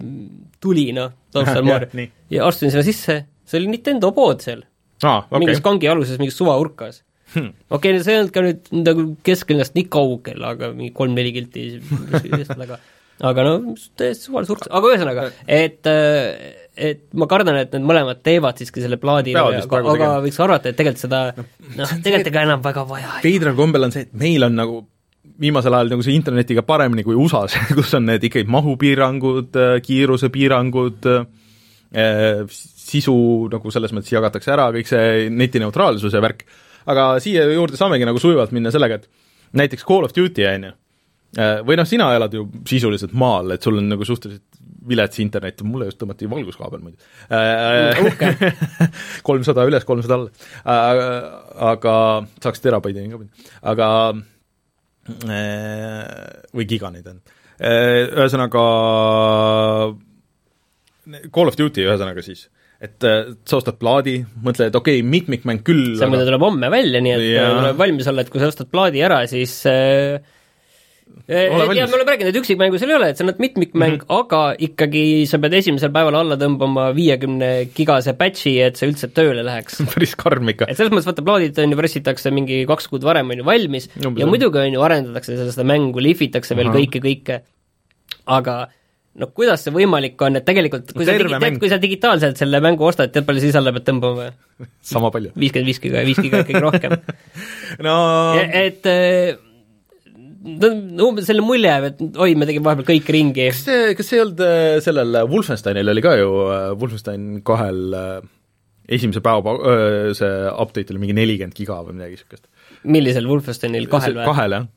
tuli, noh, taustal Mario, ja astusin sinna sisse, see oli Nintendo pood seal ah,. Okay. mingis kangi aluses, mingis suvaurkas hmm.. okei okay,, see ei olnud ka nüüd nagu kesklinnast nii kaugel, aga mingi kolm-neli kilti aga aga no täiesti suvalise urks, aga ühesõnaga, et äh, et ma kardan, et need mõlemad teevad siiski selle plaadi, aga, aga võiks arvata, et tegelikult seda noh, tegelikult ega enam väga vaja ei veidral kombel on see, et meil on nagu viimasel ajal nagu see internetiga paremini kui USA-s (laughs) kus on need ikkagi mahupiirangud, kiirusepiirangud, äh, sisu nagu selles mõttes jagatakse ära, kõik see netineutraalsuse värk, aga siia juurde saamegi nagu sujuvalt minna sellega, et näiteks Call of Duty, on ju, äh, või noh, sina elad ju sisuliselt maal, et sul on nagu suhteliselt vilets internet, mulle just tõmmati valguskaabel muidu. (laughs) kolmsada üles, kolmsada alla. aga saaks terabaidini ka minna, aga või giganeid on. Ühesõnaga, Call of Duty ühesõnaga siis et sa ostad plaadi, mõtled, et okei okay,, mitmikmäng küll see muide aga... tuleb homme välja, nii et ja... tuleb valmis olla, et kui sa ostad plaadi ära, siis äh, jah, me oleme rääkinud, et üksikmängu seal ei ole, et see on mitmikmäng mm, -hmm. aga ikkagi sa pead esimesel päeval alla tõmbama viiekümne gigase patch'i, et see üldse tööle läheks. (laughs) Päris karm ikka. et selles mõttes, vaata, plaadid on ju, pressitakse mingi kaks kuud varem, on ju, valmis. Umbes ja muidugi on ju, arendatakse seda mängu, lihvitakse veel kõike, kõike, aga no kuidas see võimalik on, et tegelikult kui Terve sa digi-, tead, kui sa digitaalselt selle mängu ostad, tead palju siis alla pead tõmbama? Sama palju. viiskümmend viis giga ja viis giga ikkagi rohkem. (laughs) No et umbes selle mulje jääb, et oi, me tegime vahepeal kõik ringi. kas see, kas see ei olnud äh, sellel äh, Wolfensteinil oli ka ju, äh, Wolfenstein kahel esimese päeva see update oli mingi nelikümmend giga või midagi niisugust? millisel Wolfensteinil, kahel või? kahel, jah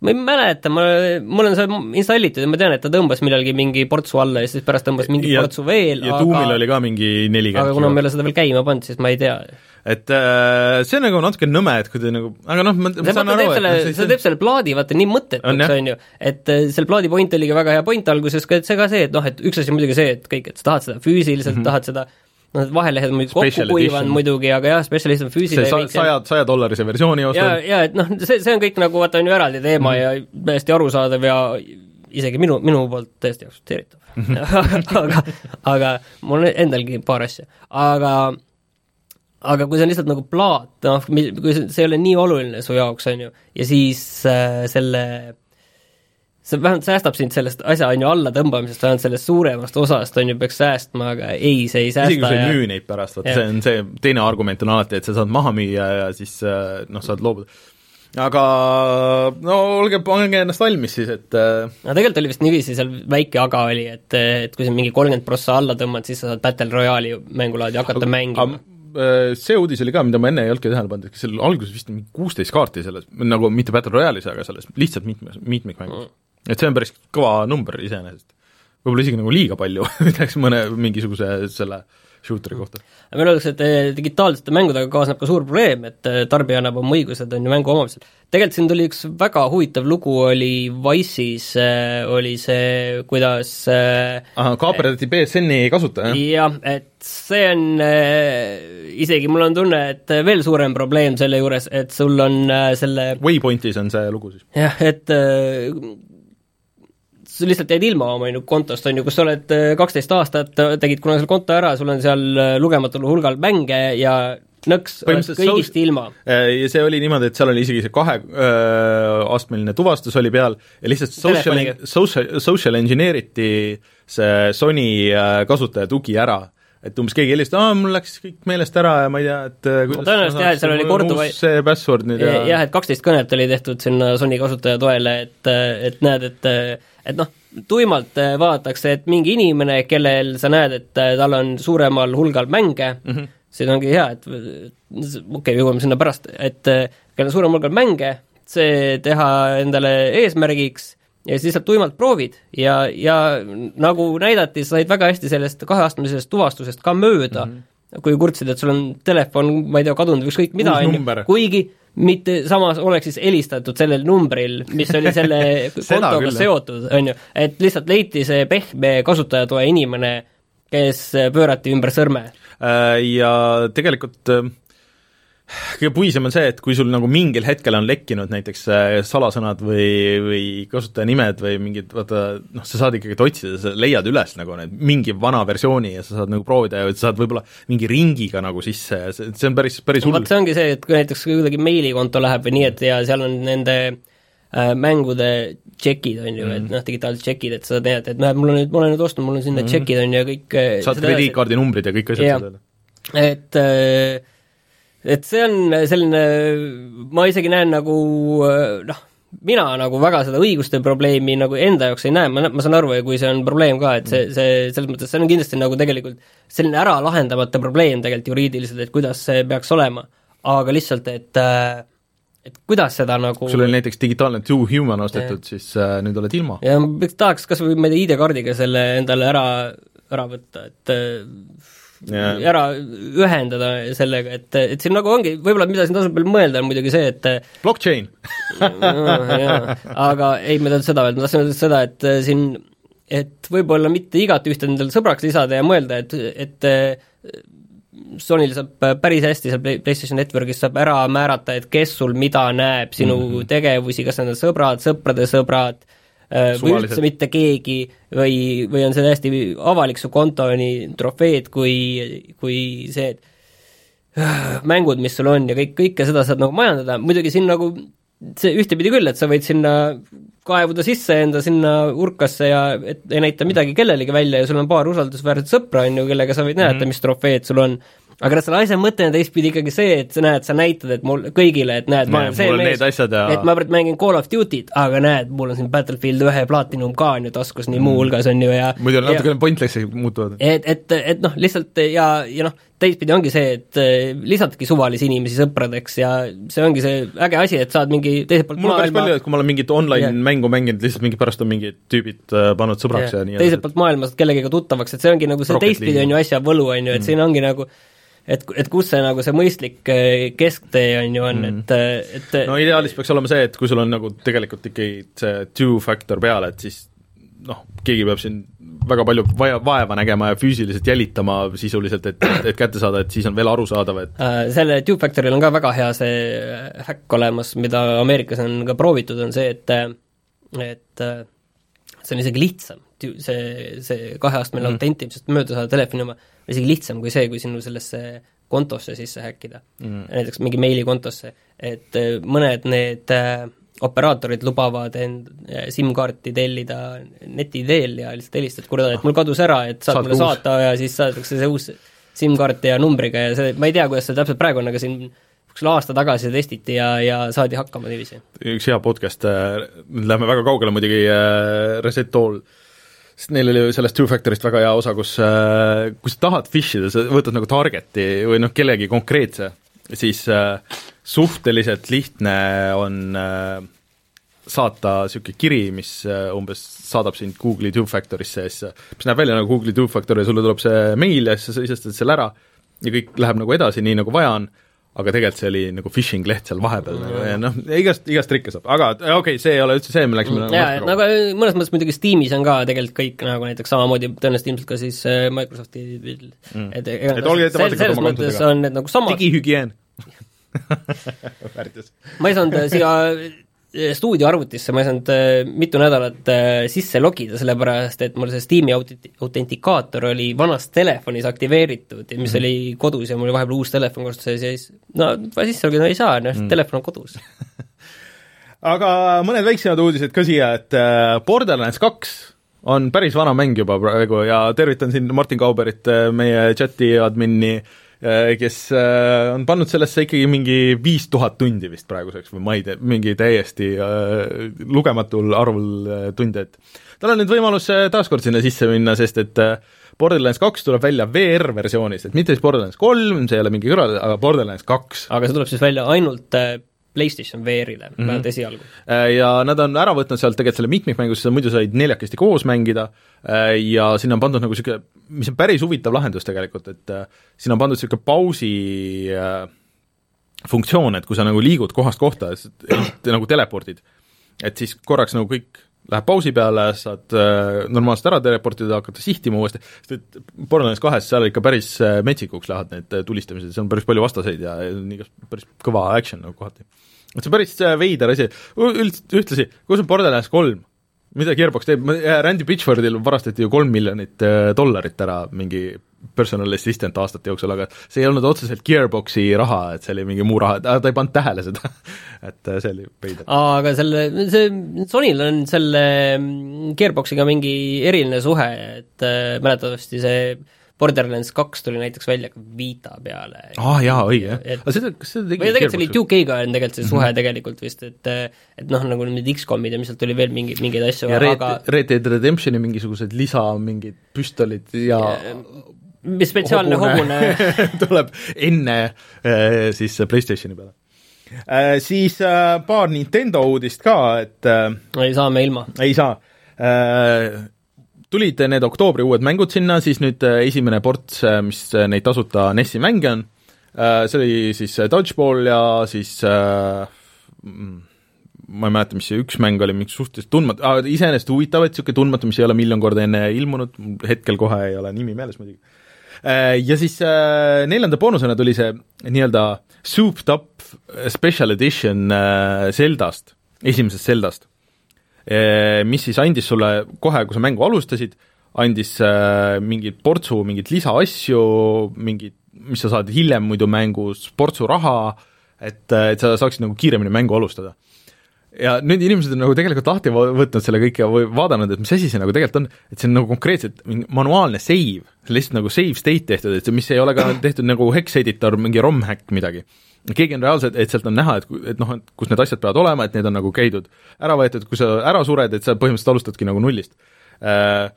ma ei mäleta, ma, mul on see installitud ja ma tean, et ta tõmbas millalgi mingi portsu alla ja siis pärast tõmbas mingi ja, portsu veel, ja aga Doomil oli ka mingi nelikümmend aga kuna ma ei ole seda veel käima pannud, siis ma ei tea et äh, see on nagu natuke nõme, et kui te nagu, aga noh, ma, ma saan aru, et selle, see, see teeb selle plaadi vaata nii mõttetuks, on ju, et äh, selle plaadi point oligi väga hea point alguses et see ka see, et noh, et üks asi on muidugi see, et kõik, et sa tahad seda füüsiliselt mm, -hmm. tahad seda noh, need vahelehed on muidugi kokku kuivanud muidugi, aga jah, edition see füüsiline sa- saja, saja dollarise versiooni ja, ostad, ja et noh, see, see on kõik nagu vaata, on ju eraldi teema mm -hmm. ja täiesti arusaadav ja isegi minu, minu poolt täiesti aktsepteeritav. (laughs) Aga, aga mul on endalgi paar asja, aga aga kui see on lihtsalt nagu plaat, noh, kui see, see ei ole nii oluline su jaoks, on ju, ja siis äh, selle see vähemalt säästab sind sellest asja, on ju, allatõmbamisest, vähemalt sellest suuremast osast, on ju, peaks säästma, aga ei, see ei isegi kui säästa sa ei ja müü neid pärast, Jah. see on see, teine argument on alati, et sa saad maha müüa ja siis äh, noh, saad loobuda. aga no olge, pange ennast valmis siis, et äh, no tegelikult oli vist niiviisi, seal väike aga oli, et, et kui sa mingi kolmkümmend prossa alla tõmbad, siis sa saad Battle Royale'i mängulaadi hakata mängima. aga, äh, see uudis oli ka, mida ma enne ei olnudki tähele pannud, et seal alguses vist mingi kuusteist kaarti selles, nagu mitte Battle Royale'is, aga selles lihtsalt mitme, mitmikmängus mm.. et see on päris kõva number iseenesest. võib-olla isegi nagu liiga palju (laughs) ütleks mõne mingisuguse selle shooter'i kohta. meil öeldakse, et eh, digitaalsete mängudega kaasneb ka suur probleem, et eh, tarbija annab oma õigused, on ju, mängu omamisel. tegelikult siin tuli üks väga huvitav lugu, oli Wise'is äh, oli see, kuidas ahah, kaaperdati BSN-i kasutaja, jah? et see on isegi mul on tunne, et veel suurem probleem selle juures, et sul on selle Waypointis on see lugu siis. jah, et sa lihtsalt jäid ilma oma on ju kontost, on ju, kus sa oled äh, kaksteist aastat, tegid kunagi selle konto ära, sul on seal äh, lugematul hulgal mänge ja nõks, oled kõigist sos- ilma. Äh, ja see oli niimoodi, et seal oli isegi see kaheastmeline tuvastus oli peal ja lihtsalt social, social, social engineer iti see Sony äh, kasutaja ära et umbes keegi helistas, aa, mul läks kõik meelest ära ja ma ei tea, et äh, kuidas tõenäoliselt jah, et seal oli korduva- see password nüüd ja jah, et kaksteist kõnet oli tehtud sinna Sony kasutaja toele, et, et näed, et et noh, tuimalt vaadatakse, et mingi inimene, kellel sa näed, et tal on suuremal hulgal mänge mm, -hmm. see ongi hea, et okei okay,, jõuame sinna pärast, et kellel on suurem hulgal mänge, see teha endale eesmärgiks ja siis lihtsalt tuimalt proovid. Ja, ja nagu näidati, sa said väga hästi sellest kaheastmelisest tuvastusest ka mööda. Mm, -hmm. kui kurtsid, et sul on telefon, ma ei tea, kadunud või ükskõik mida, on ju, kuigi mitte samas oleks siis helistatud sellel numbril, mis oli selle (laughs) kontoga (laughs) seotud, on ju, et lihtsalt leiti see pehme kasutajatoe inimene, kes pöörati ümber sõrme. Äh, ja tegelikult äh, kõige puisem on see, et kui sul nagu mingil hetkel on lekkinud näiteks äh, salasõnad või, või kasutajanimed või mingid, vaata noh, sa saad ikkagi otsida, sa leiad üles nagu need mingi vana versiooni ja sa saad nagu proovida ja sa saad võib-olla mingi ringiga nagu sisse ja see, see on päris, päris hull vot. see ongi see, et kui näiteks kuidagi meilikonto läheb või nii, et ja seal on nende äh, mängude tšekid, on ju mm., et noh, digitaalsed tšekid, et sa tead, et näed, mul on nüüd, ma olen nüüd ostnud, mul on siin need tšekid, on ju, ja kõik äh, saad krediitkaardi numbrid ja kõik asjad öelda. et äh, et see on selline, ma isegi näen nagu äh, noh, mina nagu väga seda õiguste probleemi nagu enda jaoks ei näe, ma, ma saan aru, kui see on probleem ka, et see, see selles mõttes, see on kindlasti nagu tegelikult selline ära lahendamata probleem tegelikult juriidiliselt, et kuidas see peaks olema, aga lihtsalt, et äh, et kuidas seda nagu kui sul oli näiteks digitaalne Two Human ostetud, siis äh, nüüd oled ilma. ja ma tahaks kas või, ma ei tea, ID-kaardiga selle endale ära, ära võtta, et Jaa. ära ühendada sellega, et, et siin nagu ongi, võib-olla mida siin tasub veel mõelda, on muidugi see, et Blockchain jaa, aga ei, ma ei tahtnud seda öelda, ma tahtsin öelda seda, et siin et võib-olla mitte igat ühte endale sõbraks lisada ja mõelda, et, et Sonyl saab päris hästi seal Play- PlayStation Networkis saab ära määrata, et kes sul mida näeb, sinu mm -hmm. tegevusi, kas need on sõbrad, sõprade sõbrad või Suvalised. üldse mitte keegi või, või on see täiesti avalik su konto, nii trofeed kui, kui see, et mängud, mis sul on ja kõik, kõike seda saad nagu majandada, muidugi siin nagu see ühtepidi küll, et sa võid sinna kaevuda sisse enda sinna urkasse ja et ei näita midagi kellelegi välja ja sul on paar usaldusväärset sõpra, on ju, kellega sa võid näidata mm, -hmm. mis trofeed sul on. Aga noh, selle asja mõte on teistpidi ikkagi see, et sa näed, sa näitad, et mul kõigile, et näed, ma olen see on mees, need asjad ja- et ma praegu mängin Call of Duty't, aga näed, mul on siin Battlefield ühe Platinum ka on ju taskus nii muuhulgas on ju ja muidu ja- natukene pointless'i muutuvad. et, et, et noh, lihtsalt ja, ja noh, teistpidi ongi see, et eh, lisadki suvalisi inimesi sõpradeks ja see ongi see äge asi, et saad mingi teiselt poolt mul on päris palju, et kui ma olen mingit online Jah. mängu mänginud, lihtsalt mingi pärast on mingid tüübid äh, pannud sõbraks ja, ja nii teiselt poolt maailma saad kellegagi tuttavaks, et see ongi nagu see Rocket teistpidi on ju asja võlu, on ju, et siin ongi nagu et, et kus see nagu see mõistlik eh, kesktee on ju on mm., et, et no ideaalis peaks olema see, et kui sul on nagu tegelikult ikkagi see two factor peal, et siis noh, keegi peab siin väga palju vaja, vaeva nägema ja füüsiliselt jälitama sisuliselt, et, et kätte saada, et siis on veel arusaadav, et äh, selle Tube Factoril on ka väga hea see häkk olemas, mida Ameerikas on ka proovitud, on see, et et see on isegi lihtsam, see, see kaheastmeline mm. autentimisest mööda saada telefoni oma, on isegi lihtsam kui see, kui sinu sellesse kontosse sisse häkkida mm., näiteks mingi meilikontosse, et mõned need äh, operaatorid lubavad end äh, SIM-kaarti tellida neti teel ja lihtsalt helistad, kuule, et mul kadus ära, et saad, saad mulle uus. saata ja siis saadetakse see uus SIM-kaart ja numbriga ja see, ma ei tea, kuidas see täpselt praegu on, aga siin niisugune aasta tagasi testiti ja, ja saadi hakkama niiviisi. üks hea podcast, äh, nüüd läheme väga kaugele muidugi, äh, Reset All, sest neil oli sellest Two Factorist väga hea osa, kus, kui sa tahad fish ida, sa võtad nagu target'i või noh, kellegi konkreetse, siis äh, suhteliselt lihtne on äh, saata niisugune kiri, mis äh, umbes saadab sind Google'i two-factor'isse ja siis, mis näeb välja nagu Google'i two-factor ja sulle tuleb see meil ja siis sa sisestad selle ära ja kõik läheb nagu edasi, nii nagu vaja on, aga tegelikult see oli nagu phishing leht seal vahepeal mm. nagu ja noh, igast, igast trikke saab, aga okei okay,, see ei ole üldse see, me läksime mm. jaa, nagu mõnes mõttes muidugi Steamis on ka tegelikult kõik nagu näiteks samamoodi, tõenäoliselt ilmselt ka siis Microsofti mm. et, et olge ettevaatlikud oma kontodega. on need nagu samad digihügieen (laughs) ma ei saanud äh, siia äh, stuudioarvutisse, ma ei saanud äh, mitu nädalat sisse logida, sellepärast et mul see Steam'i aut-, autentikaator oli vanas telefonis aktiveeritud ja mis mm oli kodus ja mul oli vahepeal uus telefon kasutuses ja siis no sisse logida ei saa, noh mm. telefon on kodus. (laughs) Aga mõned väiksemad uudised ka siia, et Borderlands kaks on päris vana mäng juba praegu ja tervitan siin Martin Kauberit, meie chati admini. äh, Äh, kes äh, on pannud sellesse ikkagi mingi viis tuhat tundi vist praeguseks või ma ei tea, mingi täiesti äh, lugematul arvul tunde, et tal on nüüd võimalus taaskord sinna sisse minna, sest et Borderlands kaks tuleb välja VR-versioonis, et mitte siis Borderlands kolm, see ei ole mingi kõrval, aga Borderlands kaks. aga see tuleb siis välja ainult PlayStation VR-ile mm, -hmm. vähemalt esialgu. Äh, ja nad on ära võtnud sealt tegelikult selle mitmikmängu, sest sa muidu said neljakesti koos mängida äh, ja sinna on pandud nagu niisugune, mis on päris huvitav lahendus tegelikult, et äh, sinna on pandud niisugune pausi funktsioon, et kui sa nagu liigud kohast kohta, nagu telepordid, et siis korraks nagu kõik läheb pausi peale, saad äh, normaalselt ära teleportida, hakata sihtima uuesti, sest et Borderlands kahes seal ikka päris äh, metsikuks lähevad need äh, tulistamised, seal on päris palju vastaseid ja, igast päris kõva action nagu kohati. et see on päris äh, veider asi, üld-, ühtlasi, kus on Borderlands kolm? mida Gearbox teeb, Randy Pitchfordil varastati ju kolm miljonit dollarit ära mingi personal assistant aastate jooksul, aga see ei olnud otseselt Gearboxi raha, et see oli mingi muu raha, ta ei pannud tähele seda (laughs) et äh, see oli veider. aga selle, see, Sonyl on selle mm, Gearboxiga mingi eriline suhe, et äh, mäletatavasti see Borderlands kaks tuli näiteks välja ka Vita peale. aa ah, jaa, õige, jah. aga seda, kas seda tegi või tegelikult see oli 2K-ga on tegelikult see suhe mm -hmm. tegelikult vist, et et noh, nagu need X-komid ja mis sealt tuli veel mingi, mingeid asju, aga Red, Dead Redemptioni mingisugused lisa mingid püstolid ja, ja spetsiaalne hobune, hobune. (laughs) tuleb enne äh, siis PlayStationi peale äh,. Siis äh, paar Nintendo uudist ka, et äh, ei saa me ilma. ei saa tulid need oktoobri uued mängud sinna, siis nüüd esimene ports, mis neid tasuta NES-i mänge on, see oli siis Dodgeball ja siis mm, ma ei mäleta, mis see üks mäng oli, mingi suhteliselt tundmatu ah,, iseenesest huvitav, et niisugune tundmatu, mis ei ole miljon korda enne ilmunud, hetkel kohe ei ole nimi meeles muidugi. Ja siis neljanda boonusena tuli see nii-öelda souped up special edition Zeldast, esimesest Zeldast mis siis andis sulle kohe, kui sa mängu alustasid, andis äh, mingit portsu mingeid lisaasju, mingit, mis sa saad hiljem muidu mängus, portsu raha, et, äh, et sa saaksid nagu kiiremini mängu alustada. Ja nüüd inimesed on nagu tegelikult lahti võtnud selle kõik ja vaadanud, et mis asi see nagu tegelikult on, et see on nagu konkreetselt manuaalne save, lihtsalt nagu save state tehtud, et see, mis ei ole ka tehtud nagu hex editor, mingi ROM hack midagi. Keegi on reaalselt, et sealt on näha, et, et noh, et kus need asjad peavad olema, et need on nagu käidud ära võetud, kui sa ära sured, et sa põhimõtteliselt alustadki nagu nullist. Äh,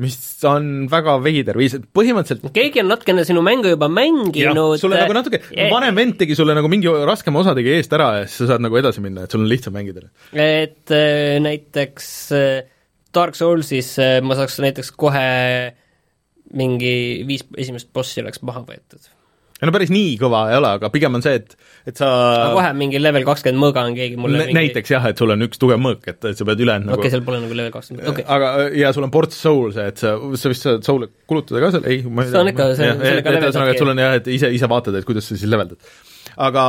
mis on väga veider et põhimõtteliselt keegi on natukene sinu mängu juba mänginud sulle nagu natuke yeah., vanem vend tegi sulle nagu mingi raskema osa tegi eest ära ja siis sa saad nagu edasi minna, et sul on lihtsam mängida. et äh, näiteks Dark Soulsis ma saaks näiteks kohe mingi viis esimest bossi oleks maha võetud no päris nii kõva ei ole, aga pigem on see, et, et sa aga kohe mingi level kakskümmend mõõga on keegi mulle mingi... näiteks jah, et sul on üks tugev mõõk, et, et sa pead ülejäänud okei okay,, nagu seal pole nagu level kakskümmend, okei okay.. aga, ja sul on ports soul see, et sa, sa vist saad soul'e kulutada ka seal, ei, ma ei See on ikka- see- sellega ühesõnaga, et sul on jah, et ise, ise vaatad, et kuidas sa siis leveldad. aga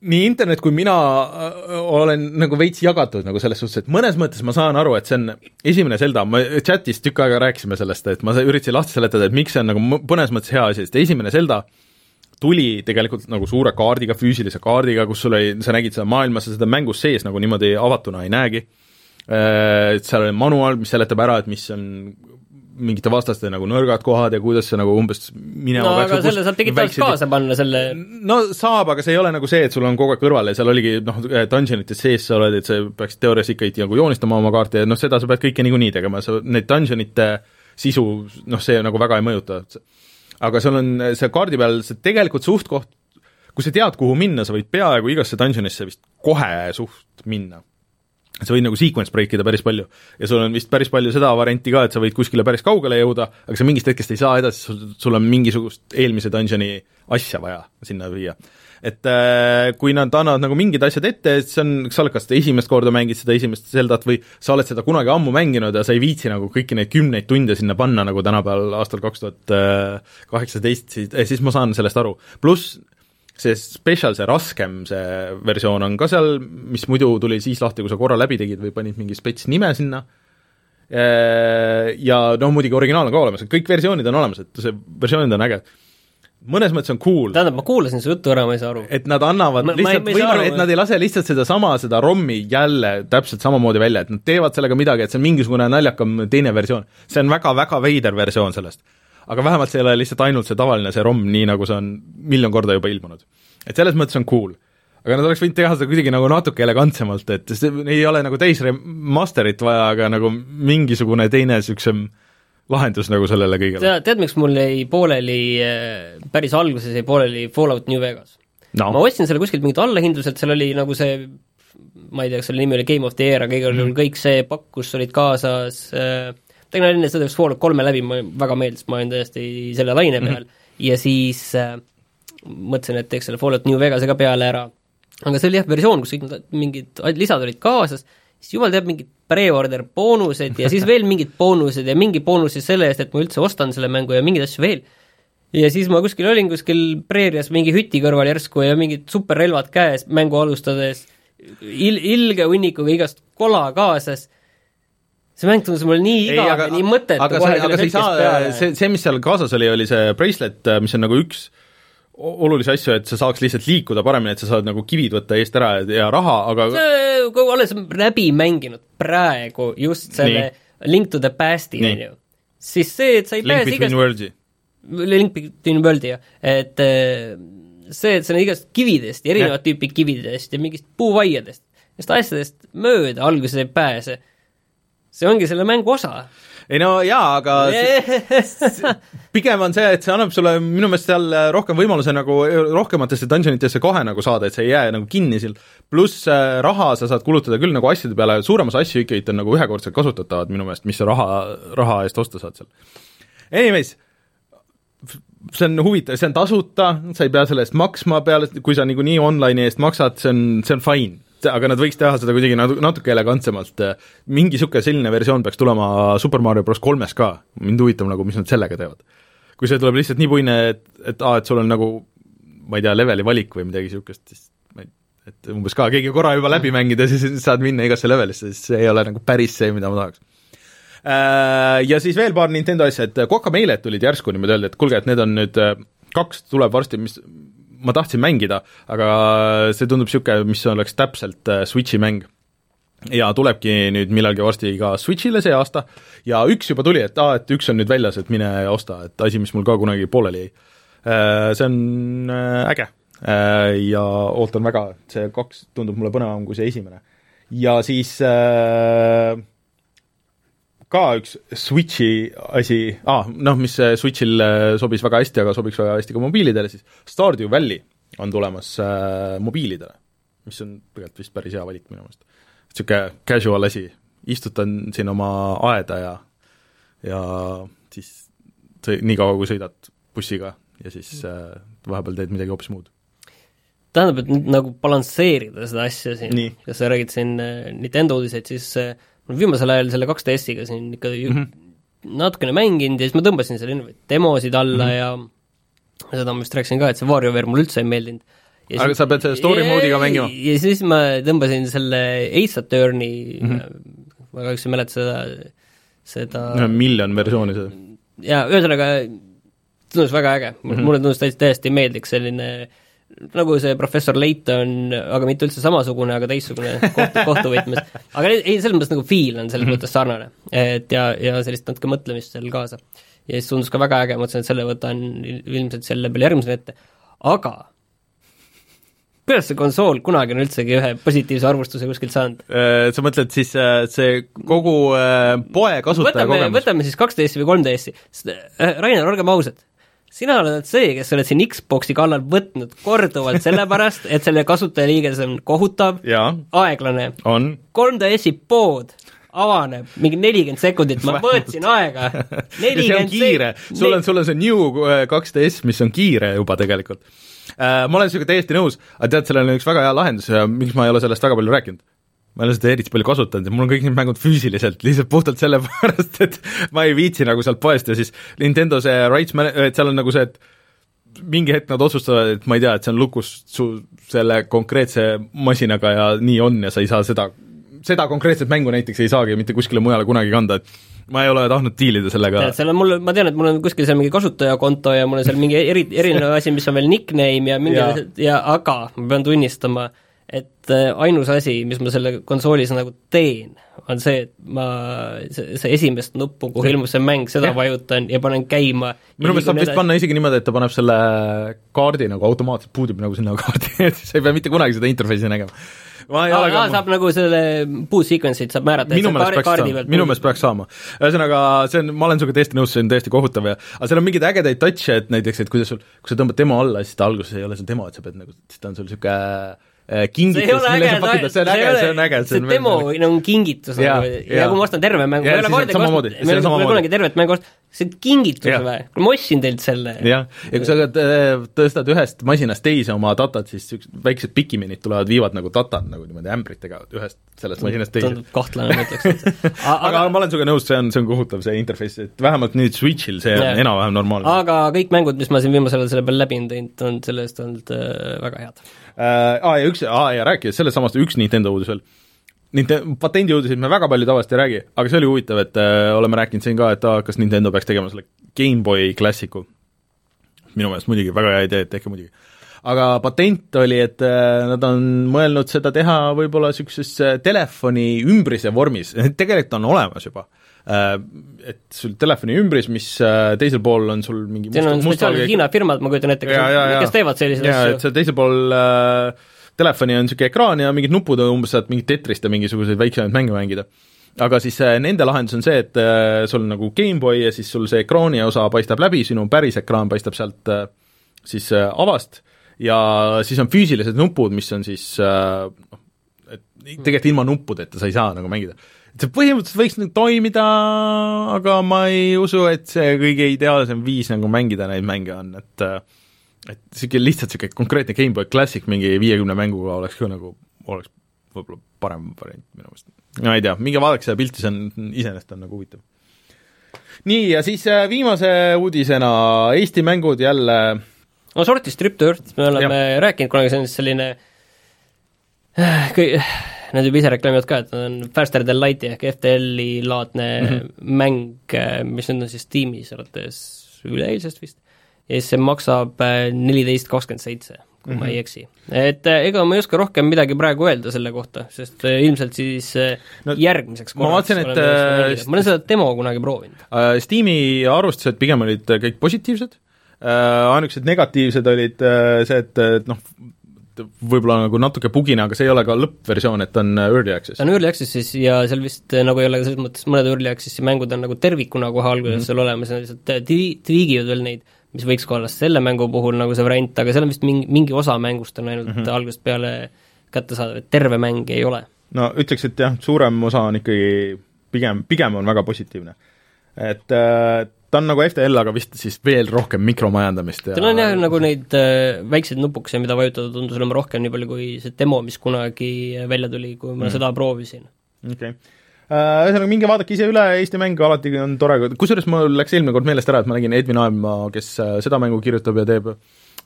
nii internet kui mina äh, olen nagu veits jagatud nagu selles suhtes, et mõnes mõttes ma saan aru, et see on esimene Zelda, me chatis tükk aega rääkisime sellest, et ma üritasin lahti seletada, et miks see on nagu mõ- mõnes mõttes hea asi, sest esimene Zelda tuli tegelikult nagu suure kaardiga, füüsilise kaardiga, kus sul oli, sa nägid seda maailma, sa seda mängus sees nagu niimoodi avatuna ei näegi. Et seal oli manuaal, mis seletab ära, et mis on mingite vastaste nagu nõrgad kohad ja kuidas see nagu umbes minema no peaks aga selle saab digitaalselt kaasa panna, selle no saab, aga see ei ole nagu see, et sul on kogu aeg kõrval ja seal oligi noh, dungeonites sees sa oled, et sa peaksid teoorias ikkagi nagu joonistama oma kaarte ja noh, seda sa pead kõike niikuinii tegema, sa neid dungeonite sisu, noh, see nagu väga ei mõjuta. aga sul on see kaardi peal see tegelikult suht koht, kui sa tead, kuhu minna, sa võid peaaegu igasse dungeonisse vist kohe suht minna sa võid nagu sequence break ida päris palju ja sul on vist päris palju seda varianti ka, et sa võid kuskile päris kaugele jõuda, aga sa mingist hetkest ei saa edasi, sul, sul on mingisugust eelmise dungeoni asja vaja sinna viia. et äh, kui nad annavad nagu mingid asjad ette, et see on, sa oled kas esimest korda mängid seda esimest Zeldat või sa oled seda kunagi ammu mänginud ja sa ei viitsi nagu kõiki neid kümneid tunde sinna panna, nagu tänapäeval aastal kaks tuhat kaheksateist, siis, siis ma saan sellest aru. pluss see special, see raskem see versioon on ka seal, mis muidu tuli siis lahti, kui sa korra läbi tegid või panid mingi spets nime sinna, ja noh, muidugi originaal on ka olemas, kõik versioonid on olemas, et see versioonid on äged. mõnes mõttes on cool, tähendab, ma kuulasin su juttu ära, ma ei saa aru. et nad annavad Ma- lihtsalt võimaluse, et nad ei lase lihtsalt sedasama, seda ROM-i jälle täpselt samamoodi välja, et nad teevad sellega midagi, et see on mingisugune naljakam teine versioon. see on väga-väga veider versioon sellest. Aga vähemalt see ei ole lihtsalt ainult see tavaline see ROM, nii nagu see on miljon korda juba ilmunud. et selles mõttes on cool aga nad oleks võinud teha seda kuidagi nagu natuke elegantsemalt, et see ei ole nagu täis remaster'it vaja, aga nagu mingisugune teine niisugusem lahendus nagu sellele kõigele. tead, tead, miks mul jäi pooleli, päris alguses jäi pooleli Fallout New Vegas? ma no ostsin selle kuskilt mingit allahindluselt, seal oli nagu see ma ei tea, kas selle nimi oli Game of the Year, aga igal juhul kõik see pakk, kus olid kaasas äh, tegin enne seda üks Fallout kolme läbi, mulle väga meeldis, ma olin täiesti selle laine peal. Mm -hmm. ja siis äh, mõtlesin, et teeks selle Fallout New Vegase ka peale ära. aga see oli jah, versioon, kus kõik need mingid lisad olid kaasas, siis jumal teab, mingid pre-order boonused ja siis veel mingid boonused ja mingi boonus siis selle eest, et ma üldse ostan selle mängu ja mingeid asju veel. Ja siis ma kuskil olin kuskil preerias mingi hüti kõrval järsku ja mingid superrelvad käes mängu alustades, il-, ilge hunnikuga igast kola kaasas, see mäng tundus mulle nii igav ja nii mõttetu aga kohe sa ei saa, see, see, mis seal kaasas oli, oli see bracelet, mis on nagu üks olulisi asju, et sa saaks lihtsalt liikuda paremini, et sa saad nagu kivid võtta eest ära ja, ja raha, aga see, olles läbi mänginud praegu just selle Link to the Past'i, Nii. on ju, siis see, et sa ei Link pääse igast Worlds'i. Link Between World'i jah, et äh, see, et sa igast kividest, erinevat tüüpi kividest ja mingist puuvaiadest, nendest asjadest mööda alguses ei pääse, see ongi selle mängu osa. ei no jaa, aga (laughs) see, pigem on see, et see annab sulle minu meelest seal rohkem võimaluse nagu rohkematesse dungeonitesse kohe nagu saada, et sa ei jää nagu kinni seal, pluss äh, raha sa saad kulutada küll nagu asjade peale, suurem osa asju ikkagi on nagu ühekordselt kasutatavad minu meelest, mis sa raha, raha eest osta saad seal. Anyways, see on huvitav, see on tasuta, sa ei pea selle eest maksma peale, kui sa niikuinii online'i eest maksad, see on, see on fine. Aga nad võiks teha seda kuidagi natu-, natuke elegantsemalt, mingi niisugune selline versioon peaks tulema Super Mario bros kolmes ka, mind huvitab nagu, mis nad sellega teevad. kui see tuleb lihtsalt nii puine, et, et aa, et sul on nagu ma ei tea, leveli valik või midagi niisugust, siis ma ei et umbes ka keegi korra juba läbi mängida, siis saad minna igasse levelisse, siis see ei ole nagu päris see, mida ma tahaks. Ja siis veel paar Nintendo asja, et Guacameele'd tulid järsku niimoodi öelda, et kuulge, et need on nüüd, kaks tuleb varsti, mis ma tahtsin mängida, aga see tundub niisugune, mis oleks täpselt äh, Switchi mäng ja tulebki nüüd millalgi varsti ka Switchile see aasta ja üks juba tuli, et aa, et üks on nüüd väljas, et mine osta, et asi, mis mul ka kunagi pooleli jäi. See on äh, äge ja ootan väga, see kaks tundub mulle põnevam kui see esimene. ja siis äh, ka üks Switchi asi ah,, noh, mis Switchil sobis väga hästi, aga sobiks väga hästi ka mobiilidele, siis Stardew Valley on tulemas äh, mobiilidele, mis on tegelikult vist päris hea valik minu meelest. niisugune casual asi, istutan siin oma aeda ja, ja siis sõi- nii kaua, kui sõidad bussiga ja siis äh, vahepeal teed midagi hoopis muud. tähendab, et nagu balansseerida seda asja siin kas sa räägid siin äh, Nintendo uudiseid, siis äh, viimasel ajal selle 2DS-iga siin ikka ju mm. -hmm. natukene mänginud ja siis ma tõmbasin erinevaid demosid alla mm -hmm. ja seda ma vist rääkisin ka, et see WarioWare mulle üldse ei meeldinud. Aga sa pead selle story mode'iga mängima? ja siis ma tõmbasin selle Ace Attorney mm. -hmm. ma kahjuks ei mäleta seda, seda miljon versiooni seda. jaa, ühesõnaga tundus väga äge mm. -hmm. mulle tundus täiesti, täiesti meeldiks selline nagu see professor Layton, aga mitte üldse samasugune, aga teistsugune kohtu, (laughs) kohtuvõtmes. aga ei, selles mõttes nagu feel on selles -hmm. mõttes sarnane. et ja, ja sellist natuke mõtlemist seal kaasa. ja siis tundus ka väga äge, mõtlesin, et selle võtan il- ilmselt selle peale järgmisena ette, aga kuidas see konsool kunagi on üldsegi ühe positiivse arvustuse kuskilt saanud? Äh, Sa mõtled siis äh, see kogu äh, poe kasutaja võtame, kogemus? võtame siis kaks DS-i või kolm DS-i, sest äh, Rainer, olgem ausad, sina oled see, kes oled siin Xbox'i kallal võtnud korduvalt sellepärast, et selle kasutajaliiges on kohutav, aeglane. on. kolm DS-i pood avaneb mingi nelikümmend sekundit, ma (laughs) mõõtsin aega. on kiire, sul on, sul on see New 2DS, mis on kiire juba tegelikult äh,. ma olen sinuga täiesti nõus, aga tead, sellel on üks väga hea lahendus ja miks ma ei ole sellest väga palju rääkinud? Ma ei ole seda eriti palju kasutanud ja mul on kõik need mängud füüsiliselt, lihtsalt puhtalt sellepärast, et ma ei viitsi nagu sealt poest ja siis Nintendo see rights man-, et seal on nagu see, et mingi hetk nad otsustavad, et ma ei tea, et see on lukus su selle konkreetse masinaga ja nii on ja sa ei saa seda, seda konkreetset mängu näiteks ei saagi mitte kuskile mujale kunagi kanda, et ma ei ole tahtnud diilida sellega. tead, seal on mul, ma tean, et mul on kuskil seal mingi kasutajakonto ja mul on seal mingi eri, erinev asi, mis on veel nickname ja mingi ja, ja aga ma pean tunnistama, et äh, ainus asi, mis ma selle konsoolis nagu teen, on see, et ma, see, see esimest nuppu, kuhu ilmub see mäng, seda ja. vajutan ja panen käima. minu meelest saab vist panna isegi niimoodi, et ta paneb selle kaardi nagu automaatselt puudib nagu sinna kaardi, (laughs) et sa ei pea mitte kunagi seda interface'i nägema. ma ei ole ka saab nagu selle boot sequence'it saab määrata, minu meelest peaks saama, minu meelest peaks saama. ühesõnaga, see on, ma olen sinuga täiesti nõus, see on täiesti kohutav ja aga seal on mingeid ägedaid touch'e, et näiteks, et kuidas sul, kui sa tõmbad demo alla, siis ta alguses ei ole seal demo, et sa pead nagu, siis ta on sul niisugune kingitus, mille sa pakid, see on äge, see on äge. see demo on kingitus ja, nagu ja, ja kui ma ostan terve mängu, ma ei ole kordagi ostnud, ma ei ole kunagi tervet mängu ostnud, see on kingitus või? ma ostsin teilt selle. jah, ja kui sa tõstad ühest masinast teise oma datat, siis niisugused väiksed pikiminid tulevad, viivad nagu datat nagu niimoodi ämbritega ühest sellest masinast teise. tundub kahtlane, ma ütleks. (laughs) aga ma olen sinuga nõus, see on, see on kohutav, see interface, et vähemalt nüüd Switch'il see on enam-vähem normaalne. aga kõik mängud, mis ma siin viimasel ajal selle peal läbi olen teinud, on selle eest olnud äh, väga head äh,. Aa, ja üks, aa ja rääkides sellest samast, üks Nintendo uudis veel. Nintendo, patendi uudiseid me väga palju tavaliselt ei räägi, aga see oli huvitav, et äh, oleme rääkinud siin ka, et aa, kas Nintendo peaks tegema selle GameBoy Classicu. minu meelest muidugi väga hea idee, tehke muidugi. aga patent oli, et äh, nad on mõelnud seda teha võib-olla niisuguses äh, telefoni ümbrise vormis, (laughs) tegelikult on olemas juba äh, et sul telefoni ümbris, mis äh, teisel pool on sul mingi siin on spetsiaalsed Hiina firmad, ma kujutan ette, kes teevad selliseid asju. et seal teisel pool äh, telefoni on niisugune ekraan ja mingid nupud on umbes, saad mingit Tetrist ja mingisuguseid väiksemaid mänge mängida. aga siis äh, nende lahendus on see, et äh, sul on nagu GameBoy ja siis sul see ekraani osa paistab läbi, sinu päris ekraan paistab sealt äh, siis äh, avast ja siis on füüsilised nupud, mis on siis noh äh,, et tegelikult ilma nuppudeta sa ei saa nagu mängida et see põhimõtteliselt võiks nagu toimida, aga ma ei usu, et see kõige ideaalsem viis nagu mängida neid mänge on, et et niisugune lihtsalt niisugune konkreetne GameBoy Classic mingi viiekümne mänguga oleks ka nagu, oleks võib-olla parem variant minu meelest. no ei tea, minge vaadake seda pilti, see on, iseenesest on nagu huvitav. nii, ja siis viimase uudisena Eesti mängud jälle no Shortist Trip to Earth, me oleme ja. rääkinud kunagi, see on selline kõi-, nad juba ise reklaamivad ka, et nad on faster than light'i ehk FTL-i laadne mm -hmm. mäng, mis nüüd on siis Steamis alates üleeilsest vist, ja siis see maksab neliteist kakskümmend seitse, kui mm -hmm. ma ei eksi. et ega ma ei oska rohkem midagi praegu öelda selle kohta, sest ilmselt siis no, järgmiseks ma vaatasin, et ma olen seda demo kunagi proovinud uh,. Steam'i arvustused pigem olid kõik positiivsed uh,, ainukesed negatiivsed olid uh, see, et, et noh, võib-olla nagu natuke bugine, aga see ei ole ka lõppversioon, et on early access. ta on early access'is ja seal vist nagu ei ole selles mõttes, mõned early access'i mängud on nagu tervikuna kohe alguses mm -hmm. seal olemas, nad lihtsalt tweagivad veel neid, mis võiks ka olla selle mängu puhul nagu see variant, aga seal on vist mingi, mingi osa mängust on ainult mm -hmm. algusest peale kättesaadav, et terve mäng ei ole. no ütleks, et jah, suurem osa on ikkagi pigem, pigem on väga positiivne. et, et ta on nagu FTL, aga vist siis veel rohkem mikromajandamist ja tal on jah, nagu neid äh, väikseid nupukese, mida vajutada tundus olema rohkem, nii palju kui see demo, mis kunagi välja tuli, kui ma mm. seda proovisin. okei okay. Uh, ühesõnaga, minge vaadake ise üle, Eesti mäng alati on tore, kusjuures mul läks eelmine kord meelest ära, et ma nägin Edvin Aemaa, kes uh, seda mängu kirjutab ja teeb uh,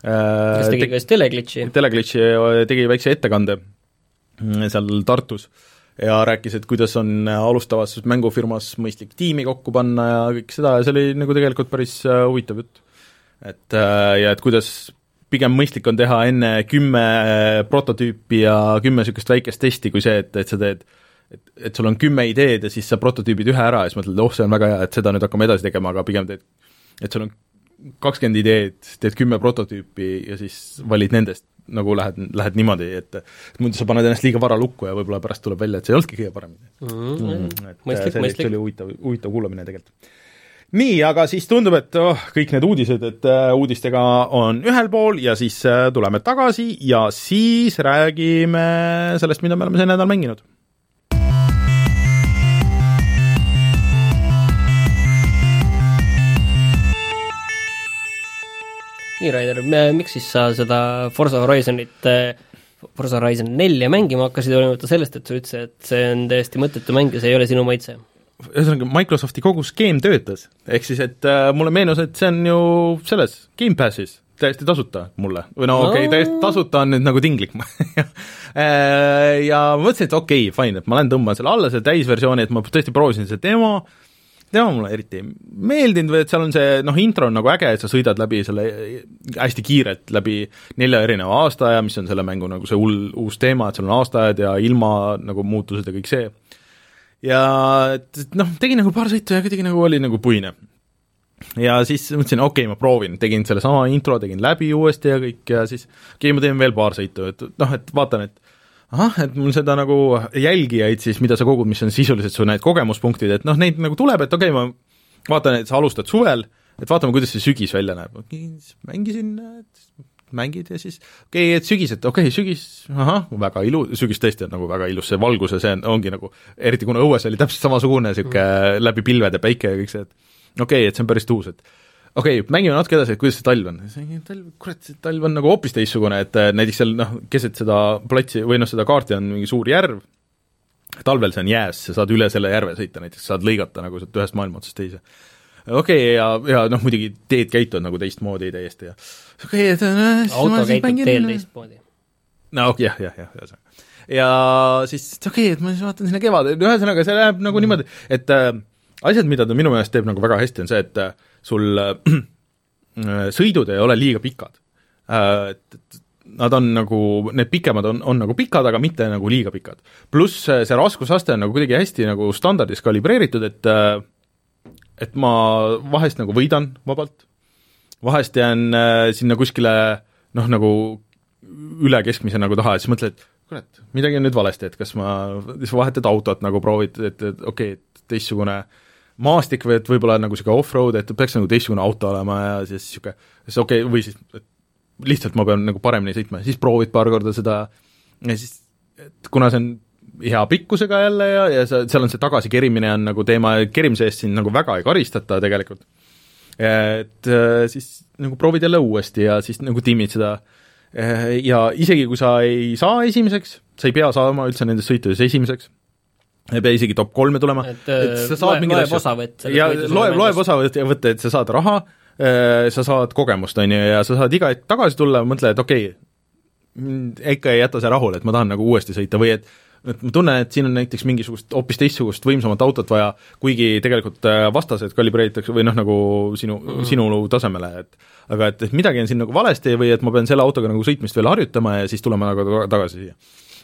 kes tegi ka vist Teleglitchi. Teleglitchi tegi väikse ettekande mm, seal Tartus ja rääkis, et kuidas on alustavas mängufirmas mõistlik tiimi kokku panna ja kõik seda ja see oli nagu tegelikult päris äh, huvitav jutt. et äh, ja et kuidas pigem mõistlik on teha enne kümme äh, prototüüpi ja kümme niisugust väikest testi, kui see, et, et sa teed et, et sul on kümme ideed ja siis sa prototüübid ühe ära ja siis mõtled, oh, see on väga hea, et seda nüüd hakkame edasi tegema, aga pigem teed, et sul on kakskümmend ideed, teed kümme prototüüpi ja siis valid nendest nagu lähed, lähed niimoodi, et muidu sa paned ennast liiga vara lukku ja võib-olla pärast tuleb välja, et see ei olnudki kõige parem mm. -hmm. et mõistlik, mõistlik. see oli huvitav, huvitav kuulamine tegelikult. nii, aga siis tundub, et oh, kõik need uudised, et uh, uudistega on ühel pool ja siis uh, tuleme tagasi ja siis räägime sellest, mida me oleme see nädal mänginud nii, Rainer, miks siis sa seda Forza Horizonit Forza Horizon nelja mängima hakkasid, hoolimata sellest, et sa ütlesid, et see on täiesti mõttetu mäng ja see ei ole sinu maitse? ühesõnaga, Microsofti kogu skeem töötas, ehk siis et äh, mulle meenus, et see on ju selles, Gamepassis, täiesti tasuta mulle, või no okei okay,, täiesti tasuta on nüüd nagu tinglik (laughs) äh, ja ma mõtlesin, et okei okay,, fine, et ma lähen tõmban selle alla, selle täisversiooni, et ma tõesti proovisin seda demo, tema mulle eriti ei meeldinud või et seal on see noh, intro on nagu äge, et sa sõidad läbi selle hästi kiirelt läbi nelja erineva aastaaja, mis on selle mängu nagu see hull uus teema, et seal on aastaajad ja ilma nagu muutused ja kõik see. ja noh, tegin nagu paar sõitu ja kuidagi nagu oli nagu puine. ja siis mõtlesin, okei okay,, ma proovin, tegin sellesama intro, tegin läbi uuesti ja kõik ja siis okei okay,, ma teen veel paar sõitu, et noh, et vaatan, et ahah, et mul seda nagu jälgijaid siis, mida sa kogud, mis on sisuliselt su need kogemuspunktid, et noh, neid nagu tuleb, et okei okay,, ma vaatan, et sa alustad suvel, et vaatame, kuidas see sügis välja näeb, mängisin, mängid ja siis okei okay,, et sügis, et okei okay,, sügis, ahah, väga ilus, sügis tõesti on nagu väga ilus, see valgus ja see on, ongi nagu, eriti kuna õues oli täpselt samasugune niisugune mm. läbi pilved ja päike ja kõik see, et okei okay,, et see on päris tuus, et okei okay,, mängime natuke edasi, et kuidas see talv on. talv, kurat, see talv on nagu hoopis teistsugune, et äh, näiteks seal noh, keset seda platsi või noh, seda kaarti on mingi suur järv, talvel see on jääs, sa saad üle selle järve sõita näiteks, saad lõigata nagu sealt ühest maailma otsast teise. okei okay,, ja, ja noh, muidugi teed käituvad nagu teistmoodi täiesti ja okei okay,, et äh, auto käitub teel teistmoodi. no okei, jah, jah, jah, ühesõnaga. ja siis okei okay,, et ma siis vaatan sinna kevadel, ühesõnaga see läheb nagu mm. niimoodi, et äh, asjad, mida ta minu meelest teeb nagu väga hästi, on see, et äh, sul äh, sõidud ei ole liiga pikad äh,. Et nad on nagu, need pikemad on, on nagu pikad, aga mitte nagu liiga pikad. pluss see raskusaste on nagu kuidagi hästi nagu standardis kalibreeritud, et äh, et ma vahest nagu võidan vabalt, vahest jään äh, sinna kuskile noh, nagu üle keskmise nagu taha ja siis mõtled, kurat, midagi on nüüd valesti, et kas ma, siis vahetad autot nagu proovid, et, et okei okay,, et teistsugune äh, maastik või et võib-olla nagu niisugune off-road, et peaks nagu teistsugune auto olema ja siis niisugune, siis okei okay,, või siis lihtsalt ma pean nagu paremini sõitma, siis proovid paar korda seda ja siis, et kuna see on hea pikkusega jälle ja, ja sa, seal on see tagasikerimine on nagu teema, kerimise eest sind nagu väga ei karistata tegelikult, et äh, siis nagu proovid jälle uuesti ja siis nagu timmid seda ja isegi, kui sa ei saa esimeseks, sa ei pea saama üldse nendes sõitudes esimeseks, ei pea isegi top kolme tulema, et, et sa saad loe, loeb osavõtt. ja loeb, loeb osavõtt ja võtta, et sa saad raha, äh, sa saad kogemust, on ju, ja sa saad iga hetk tagasi tulla ja mõtle, et okei okay,, ikka ei jäta see rahule, et ma tahan nagu uuesti sõita või et et ma tunnen, et siin on näiteks mingisugust hoopis teistsugust võimsamat autot vaja, kuigi tegelikult äh, vastased kalibreeritakse või noh, nagu sinu mm, -hmm. sinu tasemele, et aga et, et midagi on siin nagu valesti või et ma pean selle autoga nagu sõitmist veel harjutama ja siis tulema nagu tagasi siia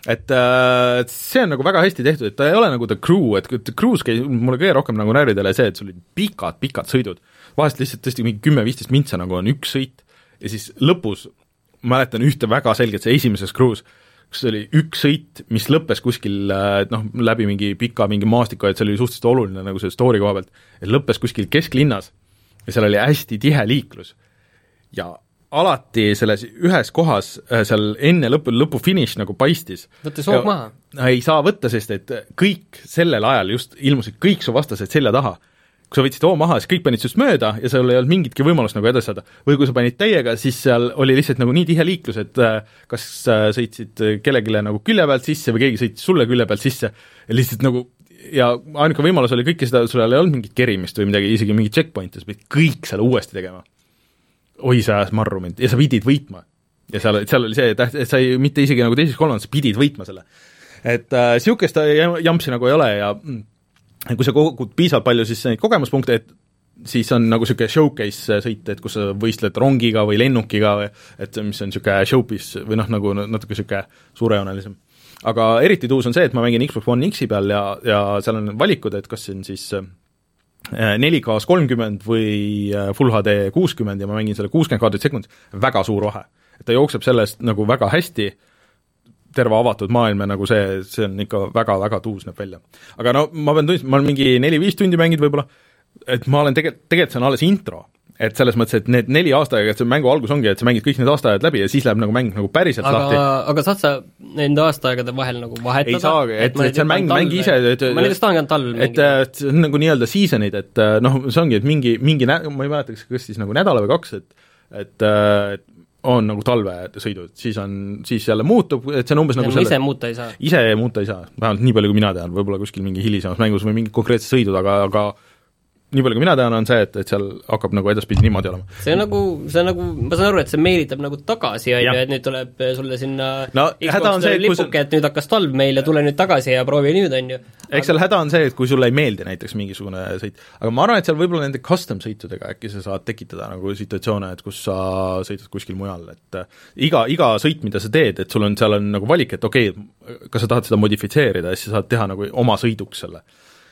et äh, see on nagu väga hästi tehtud, et ta ei ole nagu The Crew, et The Crew's käis mulle kõige rohkem nagu närvidele see, et sul olid pikad-pikad sõidud, vahest lihtsalt tõesti mingi kümme-viisteist mintsa nagu on üks sõit ja siis lõpus mäletan ühte väga selgelt, see esimeses Crew's, kus oli üks sõit, mis lõppes kuskil äh, noh, läbi mingi pika mingi maastiku, et see oli suhteliselt oluline nagu selle story koha pealt, lõppes kuskil kesklinnas ja seal oli hästi tihe liiklus. Ja alati selles ühes kohas äh, seal enne lõpu, lõpufiniš nagu paistis. võttes hoog maha? ei saa võtta, sest et kõik sellel ajal just ilmusid kõik su vastased selja taha. kui sa võtsid hoo maha, siis kõik panid sinust mööda ja sul ei olnud mingitki võimalust nagu edasi saada. või kui sa panid täiega, siis seal oli lihtsalt nagu nii tihe liiklus, et äh, kas äh, sõitsid kellelegi nagu külje pealt sisse või keegi sõitis sulle külje pealt sisse ja lihtsalt nagu ja ainuke võimalus oli kõike seda, sul ei olnud mingit kerimist või midagi, isegi mingit checkpoint'e, sa pidid kõik selle uuesti tegema. Oi, see ajas marru mind ja sa pidid võitma. ja seal, seal oli see täht-, et sa ei, mitte isegi nagu teises-kolmandas, pidid võitma selle. et niisugust äh, jampsi nagu ei ole ja mm, kui sa kogud piisavalt palju siis neid kogemuspunkte, et siis on nagu niisugune showcase sõit, et kus sa võistled rongiga või lennukiga või et mis on niisugune showpiece või noh, nagu natuke niisugune suurejoonelisem. aga eriti tuus on see, et ma mängin Xbox One X-i peal ja, ja seal on valikud, et kas see on siis 4K-s äh, kolmkümmend või äh, Full HD kuuskümmend ja ma mängin selle kuuskümmend kaadrit sekundis, väga suur vahe. et ta jookseb sellest nagu väga hästi terve avatud maailm ja nagu see, see on ikka väga-väga tuus näeb välja. aga no ma pean tunnistama, ma olen mingi neli-viis tundi mänginud võib-olla, et ma olen tegelikult, tegelikult see on alles intro. Et selles mõttes, et need neli aastaaega, et see mängu algus ongi, et sa mängid kõik need aastaajad läbi ja siis läheb nagu mäng nagu päriselt aga, lahti. aga saad sa nende aastaaegade vahel nagu vahetada? ei saagi, et, et, et see mäng, mäng ise, et ma näiteks tahangi ainult talvel mängida. et see on nagu nii-öelda season'id, et noh, see ongi, et mingi, mingi nä-, ma ei mäleta, kas siis nagu nädala või kaks, et et, et on nagu talvesõidud, siis on, siis jälle muutub, et see on umbes ja nagu selle ise muuta ei saa? ise muuta ei saa, vähemalt nii palju, kui mina tean, võib-olla kuskil mingi hilisemas mängus või mingid konkreetsed sõidud, aga, aga nii palju, kui mina tean, on see, et, et seal hakkab nagu edaspidi niimoodi olema. see on nagu, see on nagu, ma saan aru, et see meelitab nagu tagasi, on ju, et nüüd tuleb sulle sinna no, Xbox lipuke, et nüüd hakkas talv meil ja tule nüüd tagasi ja proovi nüüd, on ju. eks seal häda on see, et kui sulle ei meeldi näiteks mingisugune sõit, aga ma arvan, et seal võib-olla nende custom sõitudega äkki sa saad tekitada nagu situatsioone, et kus sa sõidad kuskil mujal, et äh, iga, iga sõit, mida sa teed, et sul on, seal on nagu valik, et okei okay,, kas sa tahad seda modifitseerida, siis sa saad teha nagu oma sõiduks selle.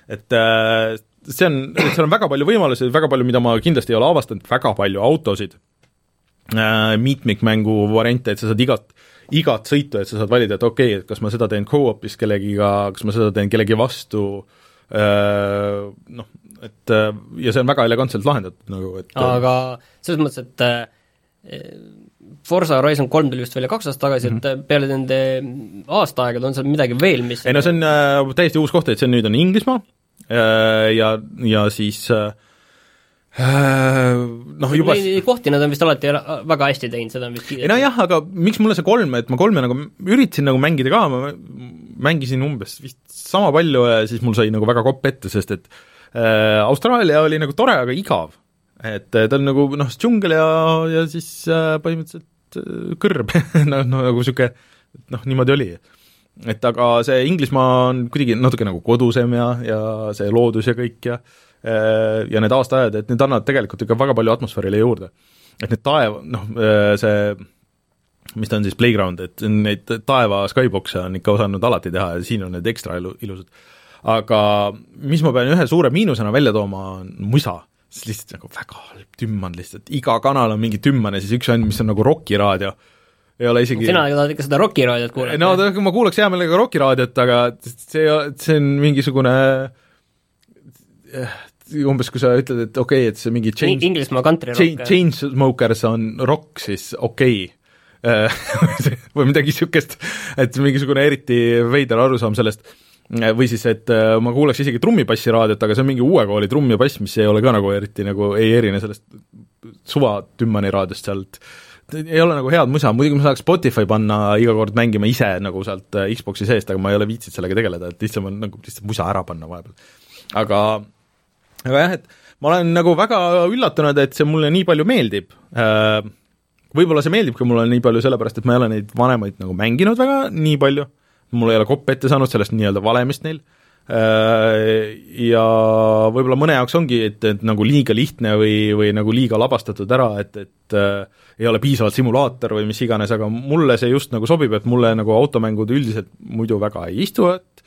et äh, see on, seal on väga palju võimalusi, väga palju, mida ma kindlasti ei ole avastanud, väga palju autosid äh,, mitmikmängu variante, et sa saad igat, igat sõitu, et sa saad valida, et okei okay,, et kas ma seda teen co-op'is kellegiga, kas ma seda teen kellegi vastu äh,, noh, et äh, ja see on väga elegantselt lahendatud nagu, et aga selles mõttes, et äh, Forsa Horizon kolm tuli vist välja kaks aastat tagasi mm, -hmm. et peale nende aastaaegade on seal midagi veel, mis ei no see on äh, täiesti uus koht, et see on nüüd on Inglismaa, ja, ja siis äh, äh, noh, juba kohti nad on vist alati väga hästi teinud, seda on vist kiidetud. nojah, aga miks mulle see kolm, et ma kolme nagu üritasin nagu mängida ka, ma mängisin umbes vist sama palju ja siis mul sai nagu väga kopp ette, sest et äh, Austraalia oli nagu tore, aga igav. et ta on nagu noh, džungel ja, ja siis äh, põhimõtteliselt äh, kõrb (laughs) noh, no nagu niisugune noh, niimoodi oli et aga see Inglismaa on kuidagi natuke nagu kodusem ja, ja see loodus ja kõik ja äh, ja need aastaajad, et need annavad tegelikult ikka väga palju atmosfäärile juurde. et need taev, noh, äh, see mis ta on siis, Playground, et neid taeva skybox'e on ikka osanud alati teha ja siin on need ekstra ilu, ilusad. aga mis ma pean ühe suure miinusena välja tooma, on musa see lihtsalt nagu väga halb tümm on lihtsalt, iga kanal on mingi tümmane, siis üks on, mis on nagu rokiraadio ei ole isegi sina tahad ikka seda rokiraadiot kuulata? no ma kuulaks hea meelega rokiraadiot, aga see, see on mingisugune umbes kui sa ütled, et okei okay,, et see mingi change Inglismaa kantrirock. Chainsmokers on rock, siis okei okay. (laughs) või midagi niisugust, et mingisugune eriti veider arusaam sellest, või siis, et äh, ma kuulaks isegi trummipassi raadiot, aga see on mingi uue kooli trumm ja bass, mis ei ole ka nagu eriti nagu, ei erine sellest suva Tümmani raadiost sealt äh, ei ole nagu head musa, muidugi ma saaks Spotify panna iga kord mängima ise nagu sealt äh, Xbox'i seest, aga ma ei ole viitsinud sellega tegeleda, et lihtsam on nagu lihtsalt musa ära panna vahepeal. aga, aga jah, et ma olen nagu väga üllatunud, et see mulle nii palju meeldib. Äh, võib-olla see meeldibki mulle nii palju sellepärast, et ma ei ole neid vanemaid nagu mänginud väga nii palju, mul ei ole kopp ette saanud sellest nii-öelda valemist neil ja võib-olla mõne jaoks ongi, et, et nagu liiga lihtne või, või nagu liiga lavastatud ära, et, et äh, ei ole piisavalt simulaator või mis iganes, aga mulle see just nagu sobib, et mulle nagu automängud üldiselt muidu väga ei istu, et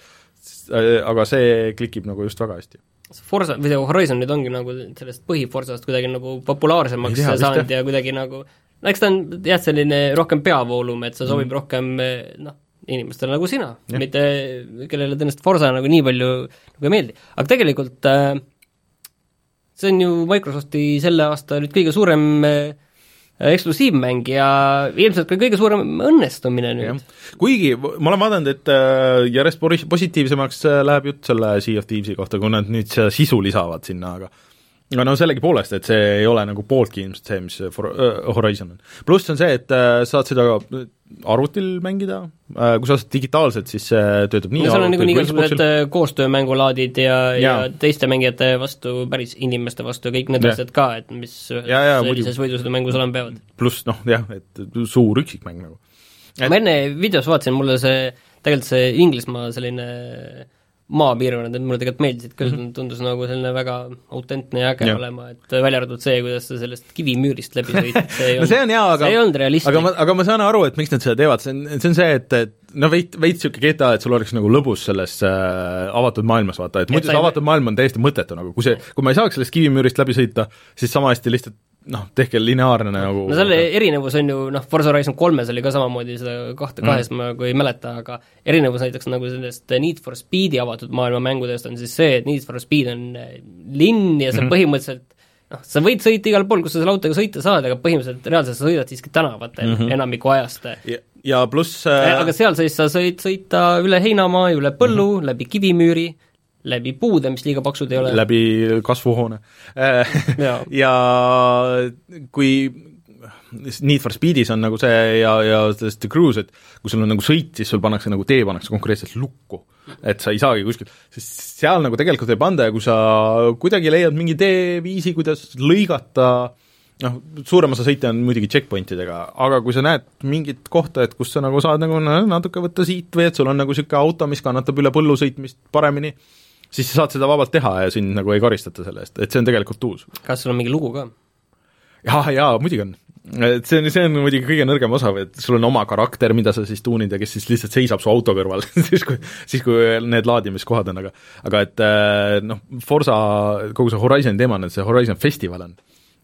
äh, aga see klikib nagu just väga hästi. Forza, või see Horizon nüüd ongi nagu sellest põhiforsast kuidagi nagu populaarsemaks tea, saanud ja kuidagi nagu no eks ta on jah, selline rohkem peavoolum, et see sobib mm. rohkem noh, inimestele nagu sina, mitte kellele tõenäoliselt Forsa nagu nii palju nagu ei meeldi. aga tegelikult äh, see on ju Microsofti selle aasta nüüd kõige suurem äh, eksklusiivmäng ja ilmselt ka kõige suurem õnnestumine nüüd. kuigi ma olen vaadanud, et äh, järjest positiivsemaks äh, läheb jutt selle Sea of Thieves'i kohta, kui nad nüüd seda sisu lisavad sinna, aga aga no sellegipoolest, et see ei ole nagu pooltki ilmselt see, mis For-, uh, Horizon on. pluss on see, et uh, saad seda arvutil mängida uh,, kui sa ostad digitaalselt, siis see töötab nii no seal on niikuinii igasugused koostöömängulaadid ja, ja., ja teiste mängijate vastu, päris inimeste vastu ja kõik need asjad ka, et mis sellises võidusõidumängus olema peavad. pluss noh, jah, et suur üksikmäng nagu et.... ma enne videos vaatasin, mulle see, tegelikult see Inglismaa selline maapiirkonnad, need mulle tegelikult meeldisid küll mm, -hmm. tundus nagu selline väga autentne ja äge ja. olema, et välja arvatud see, kuidas sa sellest kivimüürist läbi sõid, (laughs) see ei no olnud, see on hea, aga see ei olnud realistlik. aga ma, aga ma saan aru, et miks nad seda teevad, see on, see on see, et, et no veits, veits niisugune GTA, et sul oleks nagu lõbus selles äh, avatud maailmas, vaata, et muidu see avatud maailm on täiesti mõttetu nagu, kui see, kui ma ei saaks sellest kivimüürist läbi sõita, siis sama hästi lihtsalt noh, tehke lineaarne nagu no selle erinevus on ju noh, Forza Horizon kolmes oli ka samamoodi seda kahte, kahes mm. ma nagu ei mäleta, aga erinevus näiteks nagu sellest Need for Speedi avatud maailma mängudest on siis see, et Need for Speed on äh, linn ja sa mm -hmm. põhimõtteliselt noh, sa võid sõita igal pool, kus sa selle autoga sõita saad, aga põhimõtteliselt reaalselt sa sõidad siiski tänavatel mm -hmm. enamiku ajast. ja, ja pluss äh... aga seal siis sa sõid sõita üle heinamaa, üle põllu mm, -hmm. läbi kivimüüri, läbi puude, mis liiga paksud ei ole. läbi kasvuhoone (laughs) ja. kui Need for Speedis on nagu see ja, ja selles The Cruise, et kui sul on nagu sõit, siis sul pannakse nagu tee pannakse konkreetselt lukku. et sa ei saagi kuskilt, sest seal nagu tegelikult ei panda ja kui sa kuidagi leiad mingi teeviisi, kuidas lõigata noh, suurem osa sõite on muidugi checkpoint idega, aga kui sa näed mingit kohta, et kus sa nagu saad nagu natuke võtta siit või et sul on nagu niisugune auto, mis kannatab üle põllu sõitmist paremini, siis sa saad seda vabalt teha ja sind nagu ei karistata selle eest, et see on tegelikult uus. kas sul on mingi lugu ka? jaa, jaa, muidugi on. et see on, see on muidugi kõige nõrgem osa, et sul on oma karakter, mida sa siis tuunid ja kes siis lihtsalt seisab su auto kõrval (laughs) siis kui, siis kui need laadimiskohad on, aga aga et äh, noh, Forsa, kogu see Horizon teema on, et see Horizon festival on,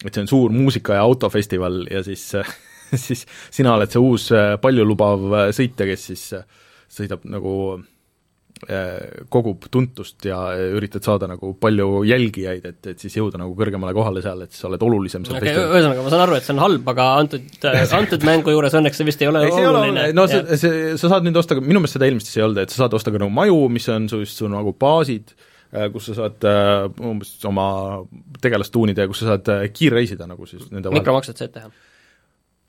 et see on suur muusika- ja autofestival ja siis (laughs) siis sina oled see uus äh, paljulubav äh, sõitja, kes siis sõidab nagu Äh, kogub tuntust ja üritad saada nagu palju jälgijaid, et, et siis jõuda nagu kõrgemale kohale seal, et sa oled olulisem seal okay, ühesõnaga, ma saan aru, et see on halb, aga antud, (laughs) äh, antud mängu juures õnneks see vist ei ole ei, oluline. no see, see, sa saad nüüd osta, minu meelest seda eelmist siis ei olnud, et sa saad osta ka nagu maju, mis on su, su nagu baasid, äh, kus sa saad umbes oma tegelast tuunida ja kus sa saad kiirreisida nagu siis nende mikromakset saad teha?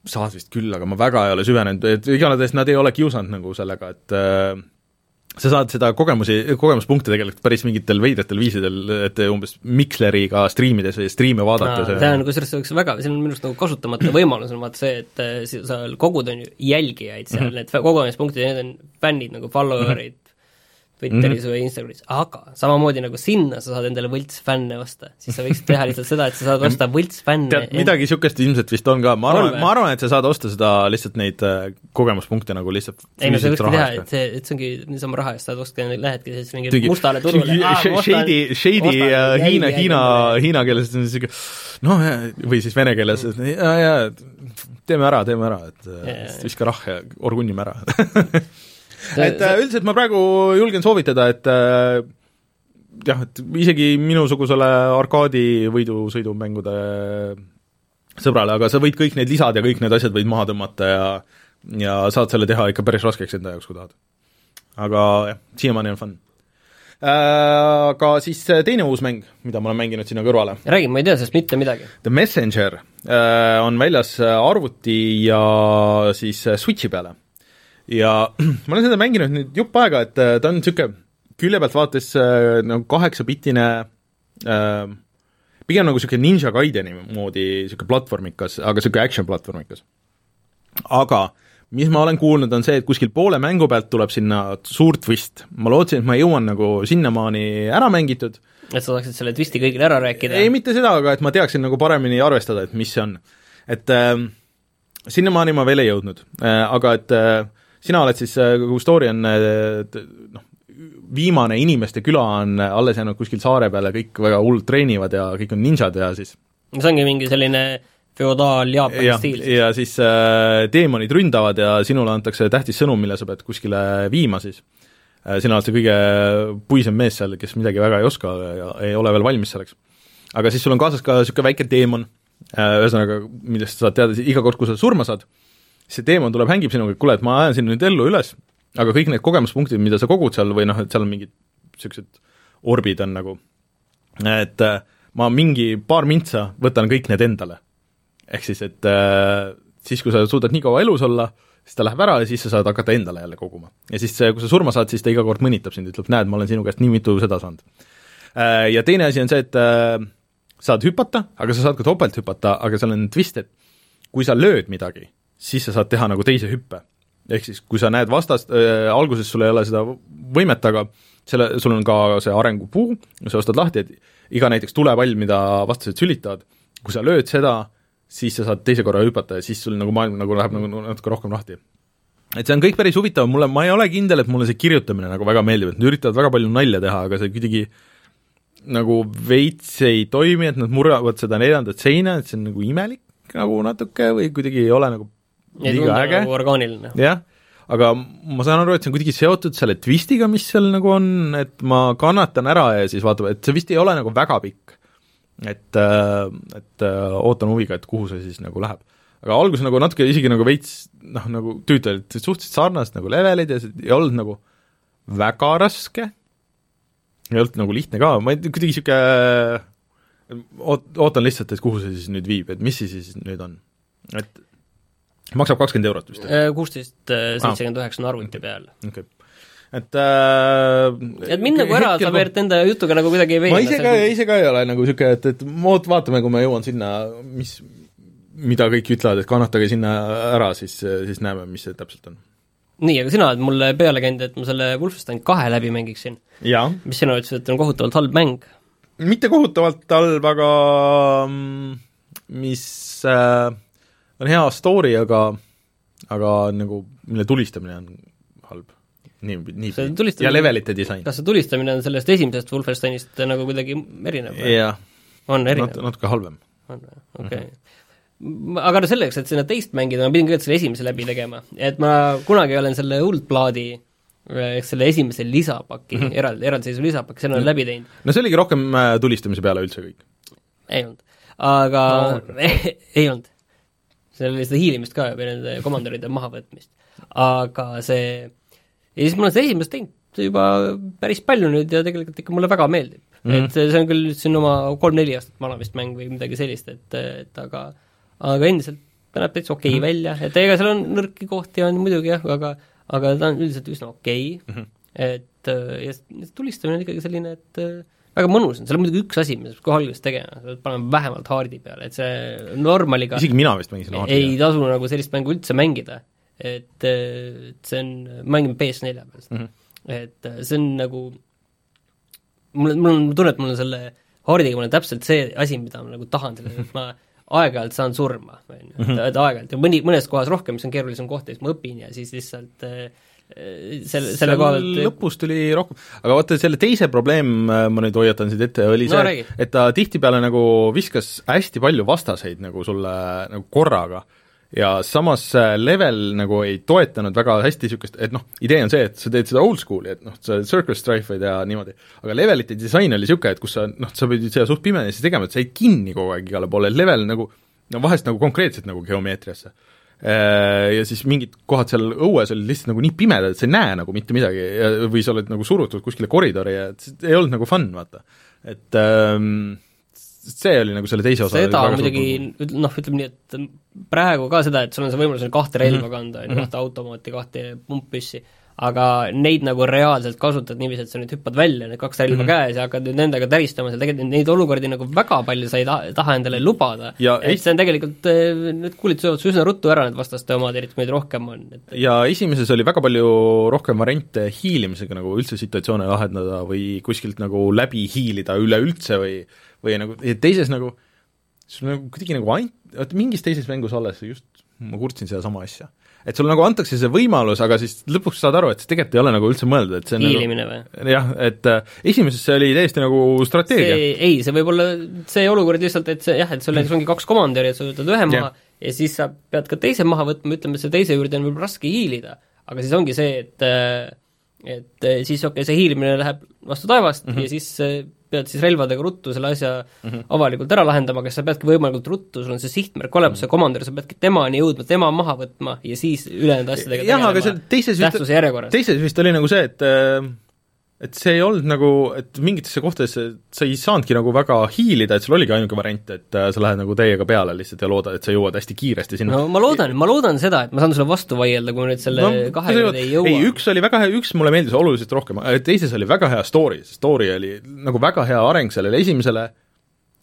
saad vist küll, aga ma väga ei ole süvenenud, et igatahes nad ei ole kiusanud nagu sellega, et äh, sa saad seda kogemusi, kogemuspunkte tegelikult päris mingitel veidratel viisidel, et umbes Mixleriga striimides või striime vaadates see on kusjuures see oleks väga, see on minu arust nagu kasutamata võimalus on vaata see, et äh, sa kogud, on ju, jälgijaid seal mm, -hmm. need kogumispunktid, need on fännid nagu follower'id mm, -hmm Twitteris mm -hmm. või Instagramis, aga samamoodi nagu sinna sa saad endale võltsfänne osta, siis sa võiksid teha lihtsalt seda, et sa saad osta võltsfänne tead, midagi niisugust ilmselt vist on ka, ma arvan, ma arvan, et sa saad osta seda lihtsalt neid äh, kogemuspunkte nagu lihtsalt ei no sa võikski teha, et see, et see ongi niisama raha eest. Saad osta, lähedki siis mingi Tügi, mustale turule. Shady, Shady Hiina, Hiina, hiina keeles on niisugune noh, või siis vene keeles, et jaa, jaa, teeme ära, teeme ära, et viska rahha ja orgunnime ära (laughs) et äh, üldiselt ma praegu julgen soovitada, et äh, jah, et isegi minusugusele arkaadi võidusõidumängude sõbrale, aga sa võid kõik need lisad ja kõik need asjad võid maha tõmmata ja ja saad selle teha ikka päris raskeks enda jaoks, kui tahad. aga jah, siiamaani on fun äh, aga siis teine uus mäng, mida ma olen mänginud sinna kõrvale. räägi, ma ei tea sellest mitte midagi. The Messenger on väljas arvuti ja siis Switchi peale ja (clears throat) ma olen seda mänginud nüüd jupp aega, et äh, ta on niisugune külje pealt vaates äh, nagu kaheksapitine äh, pigem nagu niisugune Ninja Gaideni moodi niisugune platvormikas, aga niisugune action platvormikas. aga mis ma olen kuulnud, on see, et kuskil poole mängu pealt tuleb sinna suur twist. ma lootsin, et ma jõuan nagu sinnamaani ära mängitud. et sa saaksid selle twisti kõigile ära rääkida? ei, mitte seda, aga et ma teaksin nagu paremini arvestada, et mis see on. et äh, sinnamaani ma veel ei jõudnud äh,, aga et äh, sina oled siis, äh, kogu story on äh, noh, viimane inimeste küla on alles jäänud kuskil saare peale, kõik väga hullult treenivad ja kõik on ninjad ja siis see ongi mingi selline feodaal-Jaapani stiil. ja siis äh, teemonid ründavad ja sinule antakse tähtis sõnum, mille sa pead kuskile viima siis äh,. sina oled see kõige puisem mees seal, kes midagi väga ei oska ja ei ole veel valmis selleks. aga siis sul on kaasas ka niisugune väike teemon ühesõnaga, millest sa saad teada iga kord, kui sa surma saad, see teemant tuleb, hängib sinuga, et kuule, et ma ajan sind nüüd ellu üles, aga kõik need kogemuspunktid, mida sa kogud seal või noh, et seal on mingid niisugused orbid on nagu, et äh, ma mingi paar mintsa võtan kõik need endale. ehk siis, et äh, siis, kui sa suudad nii kaua elus olla, siis ta läheb ära ja siis sa saad hakata endale jälle koguma. ja siis, kui sa surma saad, siis ta iga kord mõnitab sind, ütleb, näed, ma olen sinu käest nii mitu seda saanud. Äh, ja teine asi on see, et äh, saad hüpata, aga sa saad ka topelt hüpata, aga seal on twist, et kui sa lööd midagi, siis sa saad teha nagu teise hüppe. ehk siis, kui sa näed vastast äh,, alguses sul ei ole seda võimet, aga selle, sul on ka see arengupuu, sa ostad lahti, et iga näiteks tulepall, mida vastased sülitavad, kui sa lööd seda, siis sa saad teise korra hüpata ja siis sul nagu maailm nagu läheb nagu natuke rohkem lahti. et see on kõik päris huvitav, mulle, ma ei ole kindel, et mulle see kirjutamine nagu väga meeldib, et nad üritavad väga palju nalja teha, aga see kuidagi nagu veits ei toimi, et nad murravad seda neljandat seina, et see on nagu imelik nagu natuke või kuidagi ei ole nagu liiga äge. nagu orgaaniline. jah aga ma saan aru, et see on kuidagi seotud selle twistiga, mis seal nagu on, et ma kannatan ära ja siis vaatame, et see vist ei ole nagu väga pikk. et, äh, et äh, ootan huviga, et kuhu see siis nagu läheb. aga alguses nagu natuke isegi nagu veits noh, nagu tüütu olid suhteliselt sarnased nagu levelid ja see ei olnud nagu väga raske, ei olnud nagu lihtne ka, ma ei tea, kuidagi niisugune oot-, ootan lihtsalt, et kuhu see siis nüüd viib, et mis see siis nüüd on. et maksab kakskümmend eurot vist? Äh, kuusteist seitsekümmend üheksa on arvuti peal. okei okay et äh, et mind nagu ära sa Beert enda jutuga nagu kuidagi ei veena. ma ise ka, ise ka ei ole nagu niisugune, et, et oot-, vaatame, kui ma jõuan sinna, mis, mida kõik ütlevad, et kannatage sinna ära, siis, siis näeme, mis see täpselt on. nii, aga sina oled mulle peale käinud, et ma selle Wolfenstein kahe läbi mängiksin. mis sina ütlesid, et on kohutavalt halb mäng? mitte kohutavalt halb, aga mm, mis äh, on hea story, aga aga nagu, mille tulistamine on halb. nii, nii, ja levelite disain. kas see tulistamine on sellest esimesest Wolfensteinist nagu kuidagi erinev või? on erinev Nat? natuke halvem. on või, okei okay. Mm -hmm. aga no selleks, et sinna teist mängida, ma pidin kõigepealt selle esimese läbi tegema, et ma kunagi olen selle Uldplaadi ehk selle esimese lisapaki mm, -hmm. eraldi, eraldiseisva lisapaki, selle olen läbi teinud. no see oligi rohkem äh, tulistamise peale üldse kõik? ei olnud. aga no. (laughs) ei olnud seal oli seda hiilimist ka või nende komandöride mahavõtmist. aga see, ja siis ma olen seda esimest teinud juba päris palju nüüd ja tegelikult ikka mulle väga meeldib mm. -hmm. et see on küll siin oma kolm-neli aastat vana vist mäng või midagi sellist, et, et aga aga endiselt ta näeb täitsa okei okay mm -hmm. välja, et ega seal on nõrki kohti, on muidugi jah, aga aga ta on üldiselt üsna okei okay. mm, -hmm. et ja tulistamine on ikkagi selline, et väga mõnus on, seal on muidugi üks asi, mida sa pead kohe alguses tegema, sa pead panema vähemalt haardi peale, et see normaliga isegi mina vist mängisin haardi ei tasu nagu sellist mängu üldse mängida. et, et see on, mängime PS4 peal seda mm, -hmm. et see on nagu mul, mul on tunne, et mul on selle haardiga, mul on täpselt see asi, mida ma nagu tahan selle, et ma aeg-ajalt saan surma, on ju, et mhm. aeg-ajalt ja mõni, mõnes kohas rohkem, mis on keerulisem koht ja siis ma õpin ja siis lihtsalt äh, selle, selle koha pealt lõpus tuli rohkem, aga vaata, selle teise probleem, äh, ma nüüd hoiatan sind ette, oli no, see, et ta tihtipeale nagu viskas hästi palju vastaseid nagu sulle nagu korraga. Ja samas level nagu ei toetanud väga hästi niisugust, et noh, idee on see, et sa teed seda old school'i, et noh, sa circle strife'id ja niimoodi, aga levelite disain oli niisugune, et kus sa noh, sa pidid seda suht pimedasti tegema, et sa jäid kinni kogu aeg igale poole, level nagu no vahest nagu konkreetselt nagu geomeetriasse. Äh, ja siis mingid kohad seal õues olid lihtsalt nagu nii pimedad, et sa ei näe nagu mitte midagi ja või sa oled nagu surutud kuskile koridori ja ei olnud nagu fun, vaata. et ähm, see oli nagu selle teise osa seda muidugi noh, ütleme nii, et praegu ka seda, et sul on see võimalus kahte relva mm -hmm. kanda, on ju, kahte automaati, kahte pumppüssi, aga neid nagu reaalselt kasutad niiviisi, et sa nüüd hüppad välja, need kaks relva mm -hmm. käes ja hakkad nüüd nendega täristama seal, tegelikult neid olukordi nagu väga palju sa ei taha, taha endale lubada. et see on tegelikult, eh, need kuulid söövad üsna ruttu ära, need vastaste omad, eriti kui neid rohkem on, et ja esimeses oli väga palju rohkem variante hiilimisega nagu üldse situatsioone lahendada või kuskilt nagu läbi hiilida üleüldse või või nagu, teises nagu sul nagu kuidagi nagu ainult, oota mingis teises mängus alles just ma kurtsin sedasama asja et sul nagu antakse see võimalus, aga siis lõpuks saad aru, et see tegelikult ei ole nagu üldse mõeldud, et see on hiilimine nagu, või? jah, et äh, esimeses see oli täiesti nagu strateegia. ei, see võib olla see olukord lihtsalt, et see jah, et sul näiteks ongi kaks komandöri, et sa võtad ühe maha ja. ja siis sa pead ka teise maha võtma, ütleme, selle teise juurde on võib-olla raske hiilida, aga siis ongi see, et äh, et äh, siis okei okay,, see hiilimine läheb vastu taevast mm -hmm. ja siis pead siis relvadega ruttu selle asja mm -hmm. avalikult ära lahendama, aga sa peadki võimalikult ruttu, sul on see sihtmärk olemas mm, -hmm. see komandör, sa peadki temani jõudma, tema maha võtma ja siis ülejäänud asjadega jah, aga see teises järjekorras. teises vist oli nagu see, et äh et see ei olnud nagu, et mingitesse kohtadesse sa ei saanudki nagu väga hiilida, et sul oligi ainuke variant, et äh, sa lähed nagu täiega peale lihtsalt ja loodad, et sa jõuad hästi kiiresti sinna. no ma loodan, ma loodan seda, et ma saan sulle vastu vaielda, kui ma nüüd selle no, kahe juurde ei jõua. ei, üks oli väga hea, üks mulle meeldis oluliselt rohkem, teises oli väga hea story, story oli nagu väga hea areng sellele esimesele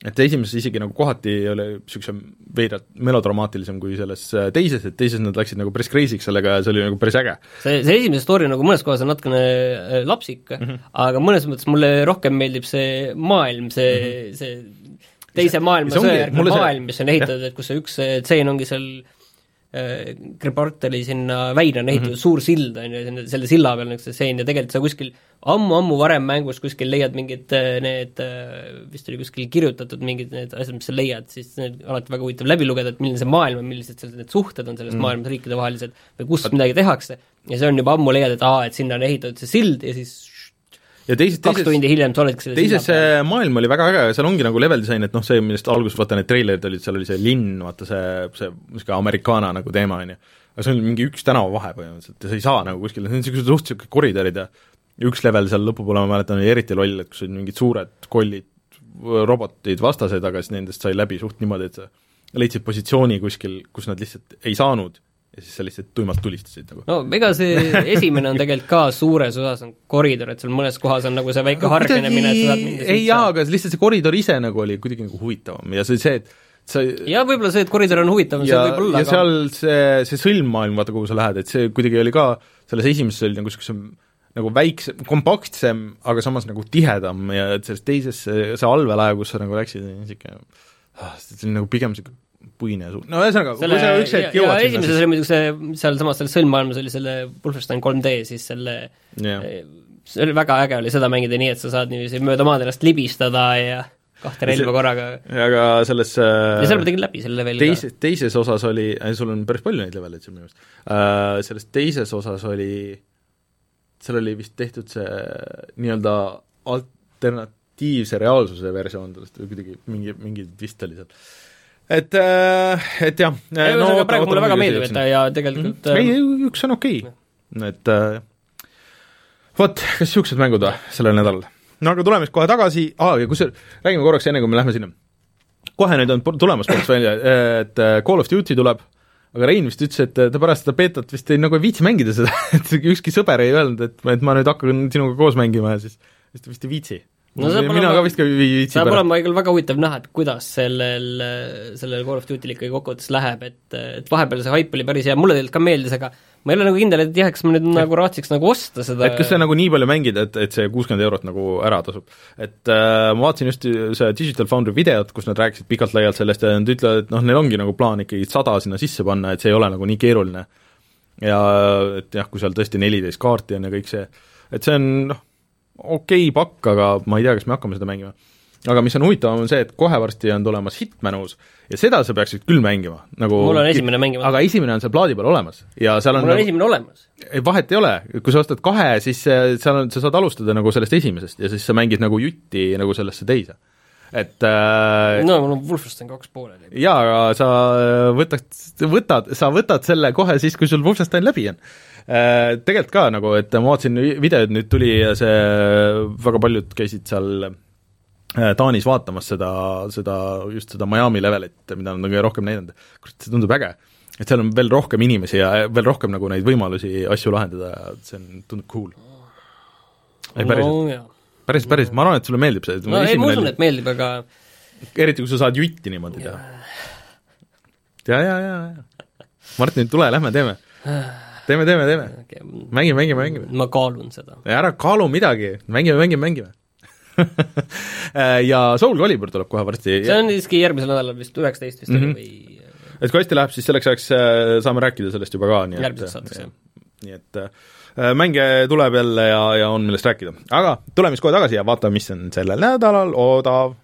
et esimeses isegi nagu kohati oli niisuguse veidralt melodramaatilisem kui selles äh, teises, et teises nad läksid nagu päris crazy'ks sellega ja see oli nagu päris äge. see, see esimene story nagu mõnes kohas on natukene äh, lapsik mm, -hmm. aga mõnes mõttes mulle rohkem meeldib see maailm, see mm, -hmm. see teise maailmasõja järgne maailm, mis on ehitatud, et kus see üks tseen ongi seal Gribarteli sinna väina on ehitatud mm -hmm. suur sild, on ju, selle silla peal niisugune stseen ja tegelikult sa kuskil ammu-ammu varem mängus kuskil leiad mingid äh, need, äh, vist oli kuskil kirjutatud mingid need asjad, mis sa leiad, siis need alati väga huvitav läbi lugeda, et milline see maailm on, millised seal need suhted on selles mm -hmm. maailmas riikidevahelised või kus midagi tehakse, ja see on juba ammu leiad, et aa, et sinna on ehitatud see sild ja siis ja teises, kaks teises, tundi hiljem sa oledki selle teises see maailm oli väga äge, seal ongi nagu level disain, et noh, see, millest alguses vaata need treilerid olid, seal oli see linn, vaata see, see niisugune americana nagu teema, on ju. aga see on mingi üks tänavavahe põhimõtteliselt ja sa ei saa nagu kuskile, need on niisugused suht- niisugused koridorid ja üks level seal lõpupoole, ma mäletan, oli eriti loll, et kus olid mingid suured kollid, robotid vastased, aga siis nendest sai läbi suht niimoodi, et sa leidsid positsiooni kuskil, kus nad lihtsalt ei saanud ja siis sa lihtsalt tuimalt tulistasid nagu. no ega see (laughs) esimene on tegelikult ka suures osas on koridor, et seal mõnes kohas on nagu see väike hargnenemine, et sa saad minna ei jaa, aga lihtsalt see koridor ise nagu oli kuidagi nagu huvitavam ja see, see, et sa jah, võib-olla see, et koridor on huvitavam, see võib olla, aga seal see, see sõlmmaailm, vaata, kuhu sa lähed, et see kuidagi oli ka, selles esimeses oli nagu niisuguse nagu väiksem, kompaktsem, aga samas nagu tihedam ja et selles teises see, allveelaev, kus sa nagu läksid, niisugune ah, see oli nagu pigem niisugune puine suur, no ühesõnaga, kui sa üks hetk jõuad sinna esimeses oli muidugi see, sealsamas selles sõlmmaailmas oli selle Wolfenstein 3D, siis selle yeah. see oli väga äge oli seda mängida nii, et sa saad niiviisi mööda maad ennast libistada ja kahte relva korraga. aga selles äh, ja seal ma tegin läbi selle leveli teise, teises osas oli, sul on päris palju neid leveleid seal minu meelest uh,, selles teises osas oli, seal oli vist tehtud see nii-öelda alternatiivse reaalsuse versioon sellest või kuidagi mingi, mingi vist oli seal äh, et jah. no aga praegu mulle väga meeldib, et ta ja tegelikult mm -hmm. ei, üks on okei okay., et äh, vot, kas niisugused mängud või sellel nädalal? no aga tuleme siis kohe tagasi, aa, ja kusjuures räägime korraks, enne kui me lähme sinna. kohe nüüd on tulemas ports välja, et Call of Duty tuleb, aga Rein vist ütles, et ta pärast seda beetat vist ei, nagu ei viitsi mängida seda, (laughs) et ükski sõber ei öelnud, et, et ma nüüd hakkan sinuga koos mängima ja siis, siis ta vist ei viitsi no see mina ka vist ka ei viitsi saab olema küll väga huvitav näha, et kuidas sellel, sellel Call of Duty'l ikkagi kokkuvõttes läheb, et, et vahepeal see haip oli päris hea, mulle tegelikult ka meeldis, aga ma ei ole nagu kindel, et jah, kas ma nüüd nagu raatsiks nagu osta seda et kas see nagu nii palju mängida, et, et see kuuskümmend eurot nagu ära tasub. et äh, ma vaatasin just see Digital Foundry videot, kus nad rääkisid pikalt-laialt sellest ja nad ütlevad, et noh, neil ongi nagu plaan ikkagi sada sinna sisse panna, et see ei ole nagu nii keeruline. ja et jah, kui seal tõesti neliteist kaarti on ja kõik see, et see on noh, okei okay pakk, aga ma ei tea, kas me hakkame seda mängima. aga mis on huvitavam, on see, et kohe varsti on tulemas Hitman uus ja seda sa peaksid küll mängima, nagu mul on esimene mängimata. aga esimene on seal plaadi peal olemas ja seal on mul on nagu, esimene olemas. vahet ei ole, kui sa ostad kahe, siis seal on, sa saad alustada nagu sellest esimesest ja siis sa mängid nagu jutti nagu sellesse teise et äh, no mul on Wolfenstein kaks pooleli. jaa, aga sa võtad, võtad, sa võtad selle kohe siis, kui sul Wolfenstein läbi on Äh, tegelikult ka nagu, et ma vaatasin videoid, nüüd tuli see, väga paljud käisid seal äh, Taanis vaatamas seda, seda, just seda Miami levelit, mida nad on kõige rohkem näidanud. kurat, see tundub äge. et seal on veel rohkem inimesi ja veel rohkem nagu neid võimalusi asju lahendada ja see on, tundub cool. ei, päriselt no,. päris, päris, ma arvan, et sulle meeldib see. no ei, ma usun, et meeldib, aga eriti, kui sa saad jutti niimoodi teha. ja, ja, ja, ja. Martin, tule, lähme teeme (sighs) teeme, teeme, teeme okay.. mängime, mängime, mängime. ma kaalun seda. ära kaalu midagi, mängime, mängime, mängime (laughs) ja Soul Calibur tuleb kohe varsti. see on siiski järgmisel nädalal vist, üheksateist vist mm -hmm. oli või et kui hästi läheb, siis selleks ajaks äh, saame rääkida sellest juba ka, nii et järgmiseks saateks, jah. nii et äh, mänge tuleb jälle ja, ja on millest rääkida. aga tuleme siis kohe tagasi ja vaatame, mis on sellel nädalal odav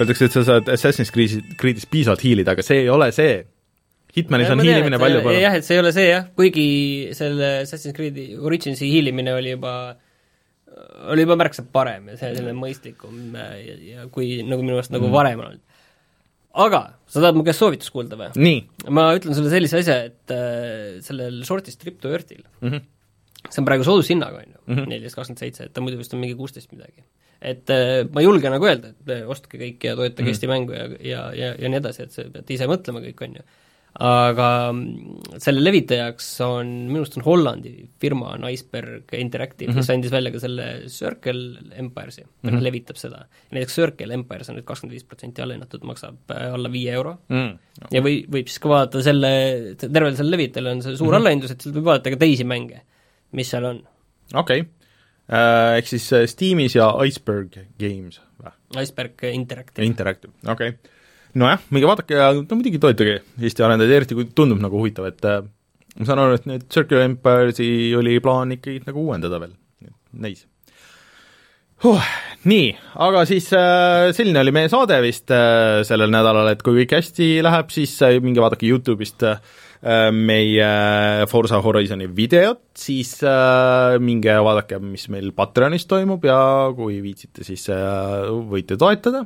Öeldakse, et sa saad Assassin's Creed'is piisavalt hiilida, aga see ei ole see. Hitmanis Ja on tean, hiilimine et palju parem. jah, et see ei ole see jah, kuigi selle Assassin's Creed'i Originsi hiilimine oli juba oli juba märksa parem ja see selline mõistlikum ja, ja kui nagu minu arust nagu Mm. varem olnud. aga sa tahad mu käest soovitust kuulda või? ma ütlen sulle sellise asja, et äh, sellel short'is Trip to Earth'il mm, -hmm. see on praegu soodushinnaga, on Mhm. ju, neliteist kakskümmend seitse, et ta muidu vist on mingi kuusteist midagi. Et äh, ma ei julge nagu öelda, et äh, ostke kõik ja toetage Mhm. Eesti mängu ja, ja, ja, ja nii edasi, et see peate ise mõtlema kõik, on ju. aga mm, selle levitajaks on, minu arust on Hollandi firma on Iceberg Interactive mm, -hmm. kes andis välja ka selle Circle Empires'i mm, Mhm. -hmm. levitab seda. näiteks Circle Empires on nüüd kakskümmend viis protsenti allahinnatud, maksab äh, alla viie euro mm.. ja või, võib siis ka vaadata selle, tervel sellel levitajal on see suur mm -hmm. allahindlus, et sealt võib vaadata ka teisi mänge, mis seal on. okei okay. uh,, ehk siis äh, Steamis ja Iceberg Games või? Iceberg Interactive. Interactive, okei okay.. nojah, minge vaadake ja no muidugi toetage Eesti arendajaid, eriti kui tundub nagu huvitav, et äh, ma saan aru, et nüüd Circular Empires'i oli plaan ikkagi nagu uuendada veel, neis huh,. Nii, aga siis äh, selline oli meie saade vist äh, sellel nädalal, et kui kõik hästi läheb, siis äh, minge vaadake Youtube'ist äh, meie Forza Horizoni videot, siis äh, minge vaadake, mis meil Patreonis toimub ja kui viitsite, siis äh, võite toetada.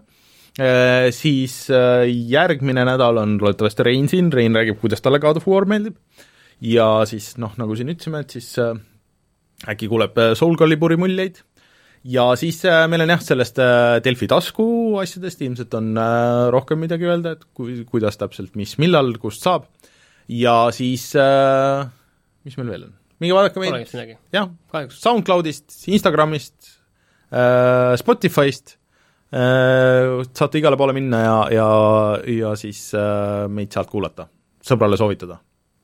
Äh,. Siis äh, järgmine nädal on loodetavasti Rein siin, Rein räägib, kuidas talle God of War meeldib. Ja siis noh, nagu siin ütlesime, et siis äh, äkki kuuleb äh, Soul Caliburi muljeid. Ja siis äh, meil on jah, sellest äh, Delfi tasku asjadest ilmselt on äh, rohkem midagi öelda, et kui, kuidas täpselt, mis, millal, kust saab ja siis äh, mis meil veel on? minge vaadake meid jah. SoundCloudist, Instagramist äh,, Spotify'st äh,, saate igale poole minna ja, ja, ja siis äh, meid sealt kuulata, sõbrale soovitada.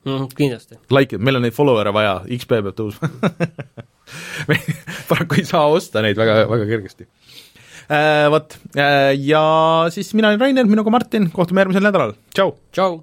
Mm, kindlasti. Like, meil on neid follower'e vaja, XP peab tõusma (laughs) me paraku ei saa osta neid väga, väga kergesti äh,. Vot äh, ja siis mina olen Rainer, minuga Martin, kohtume järgmisel nädalal, tšau! tšau!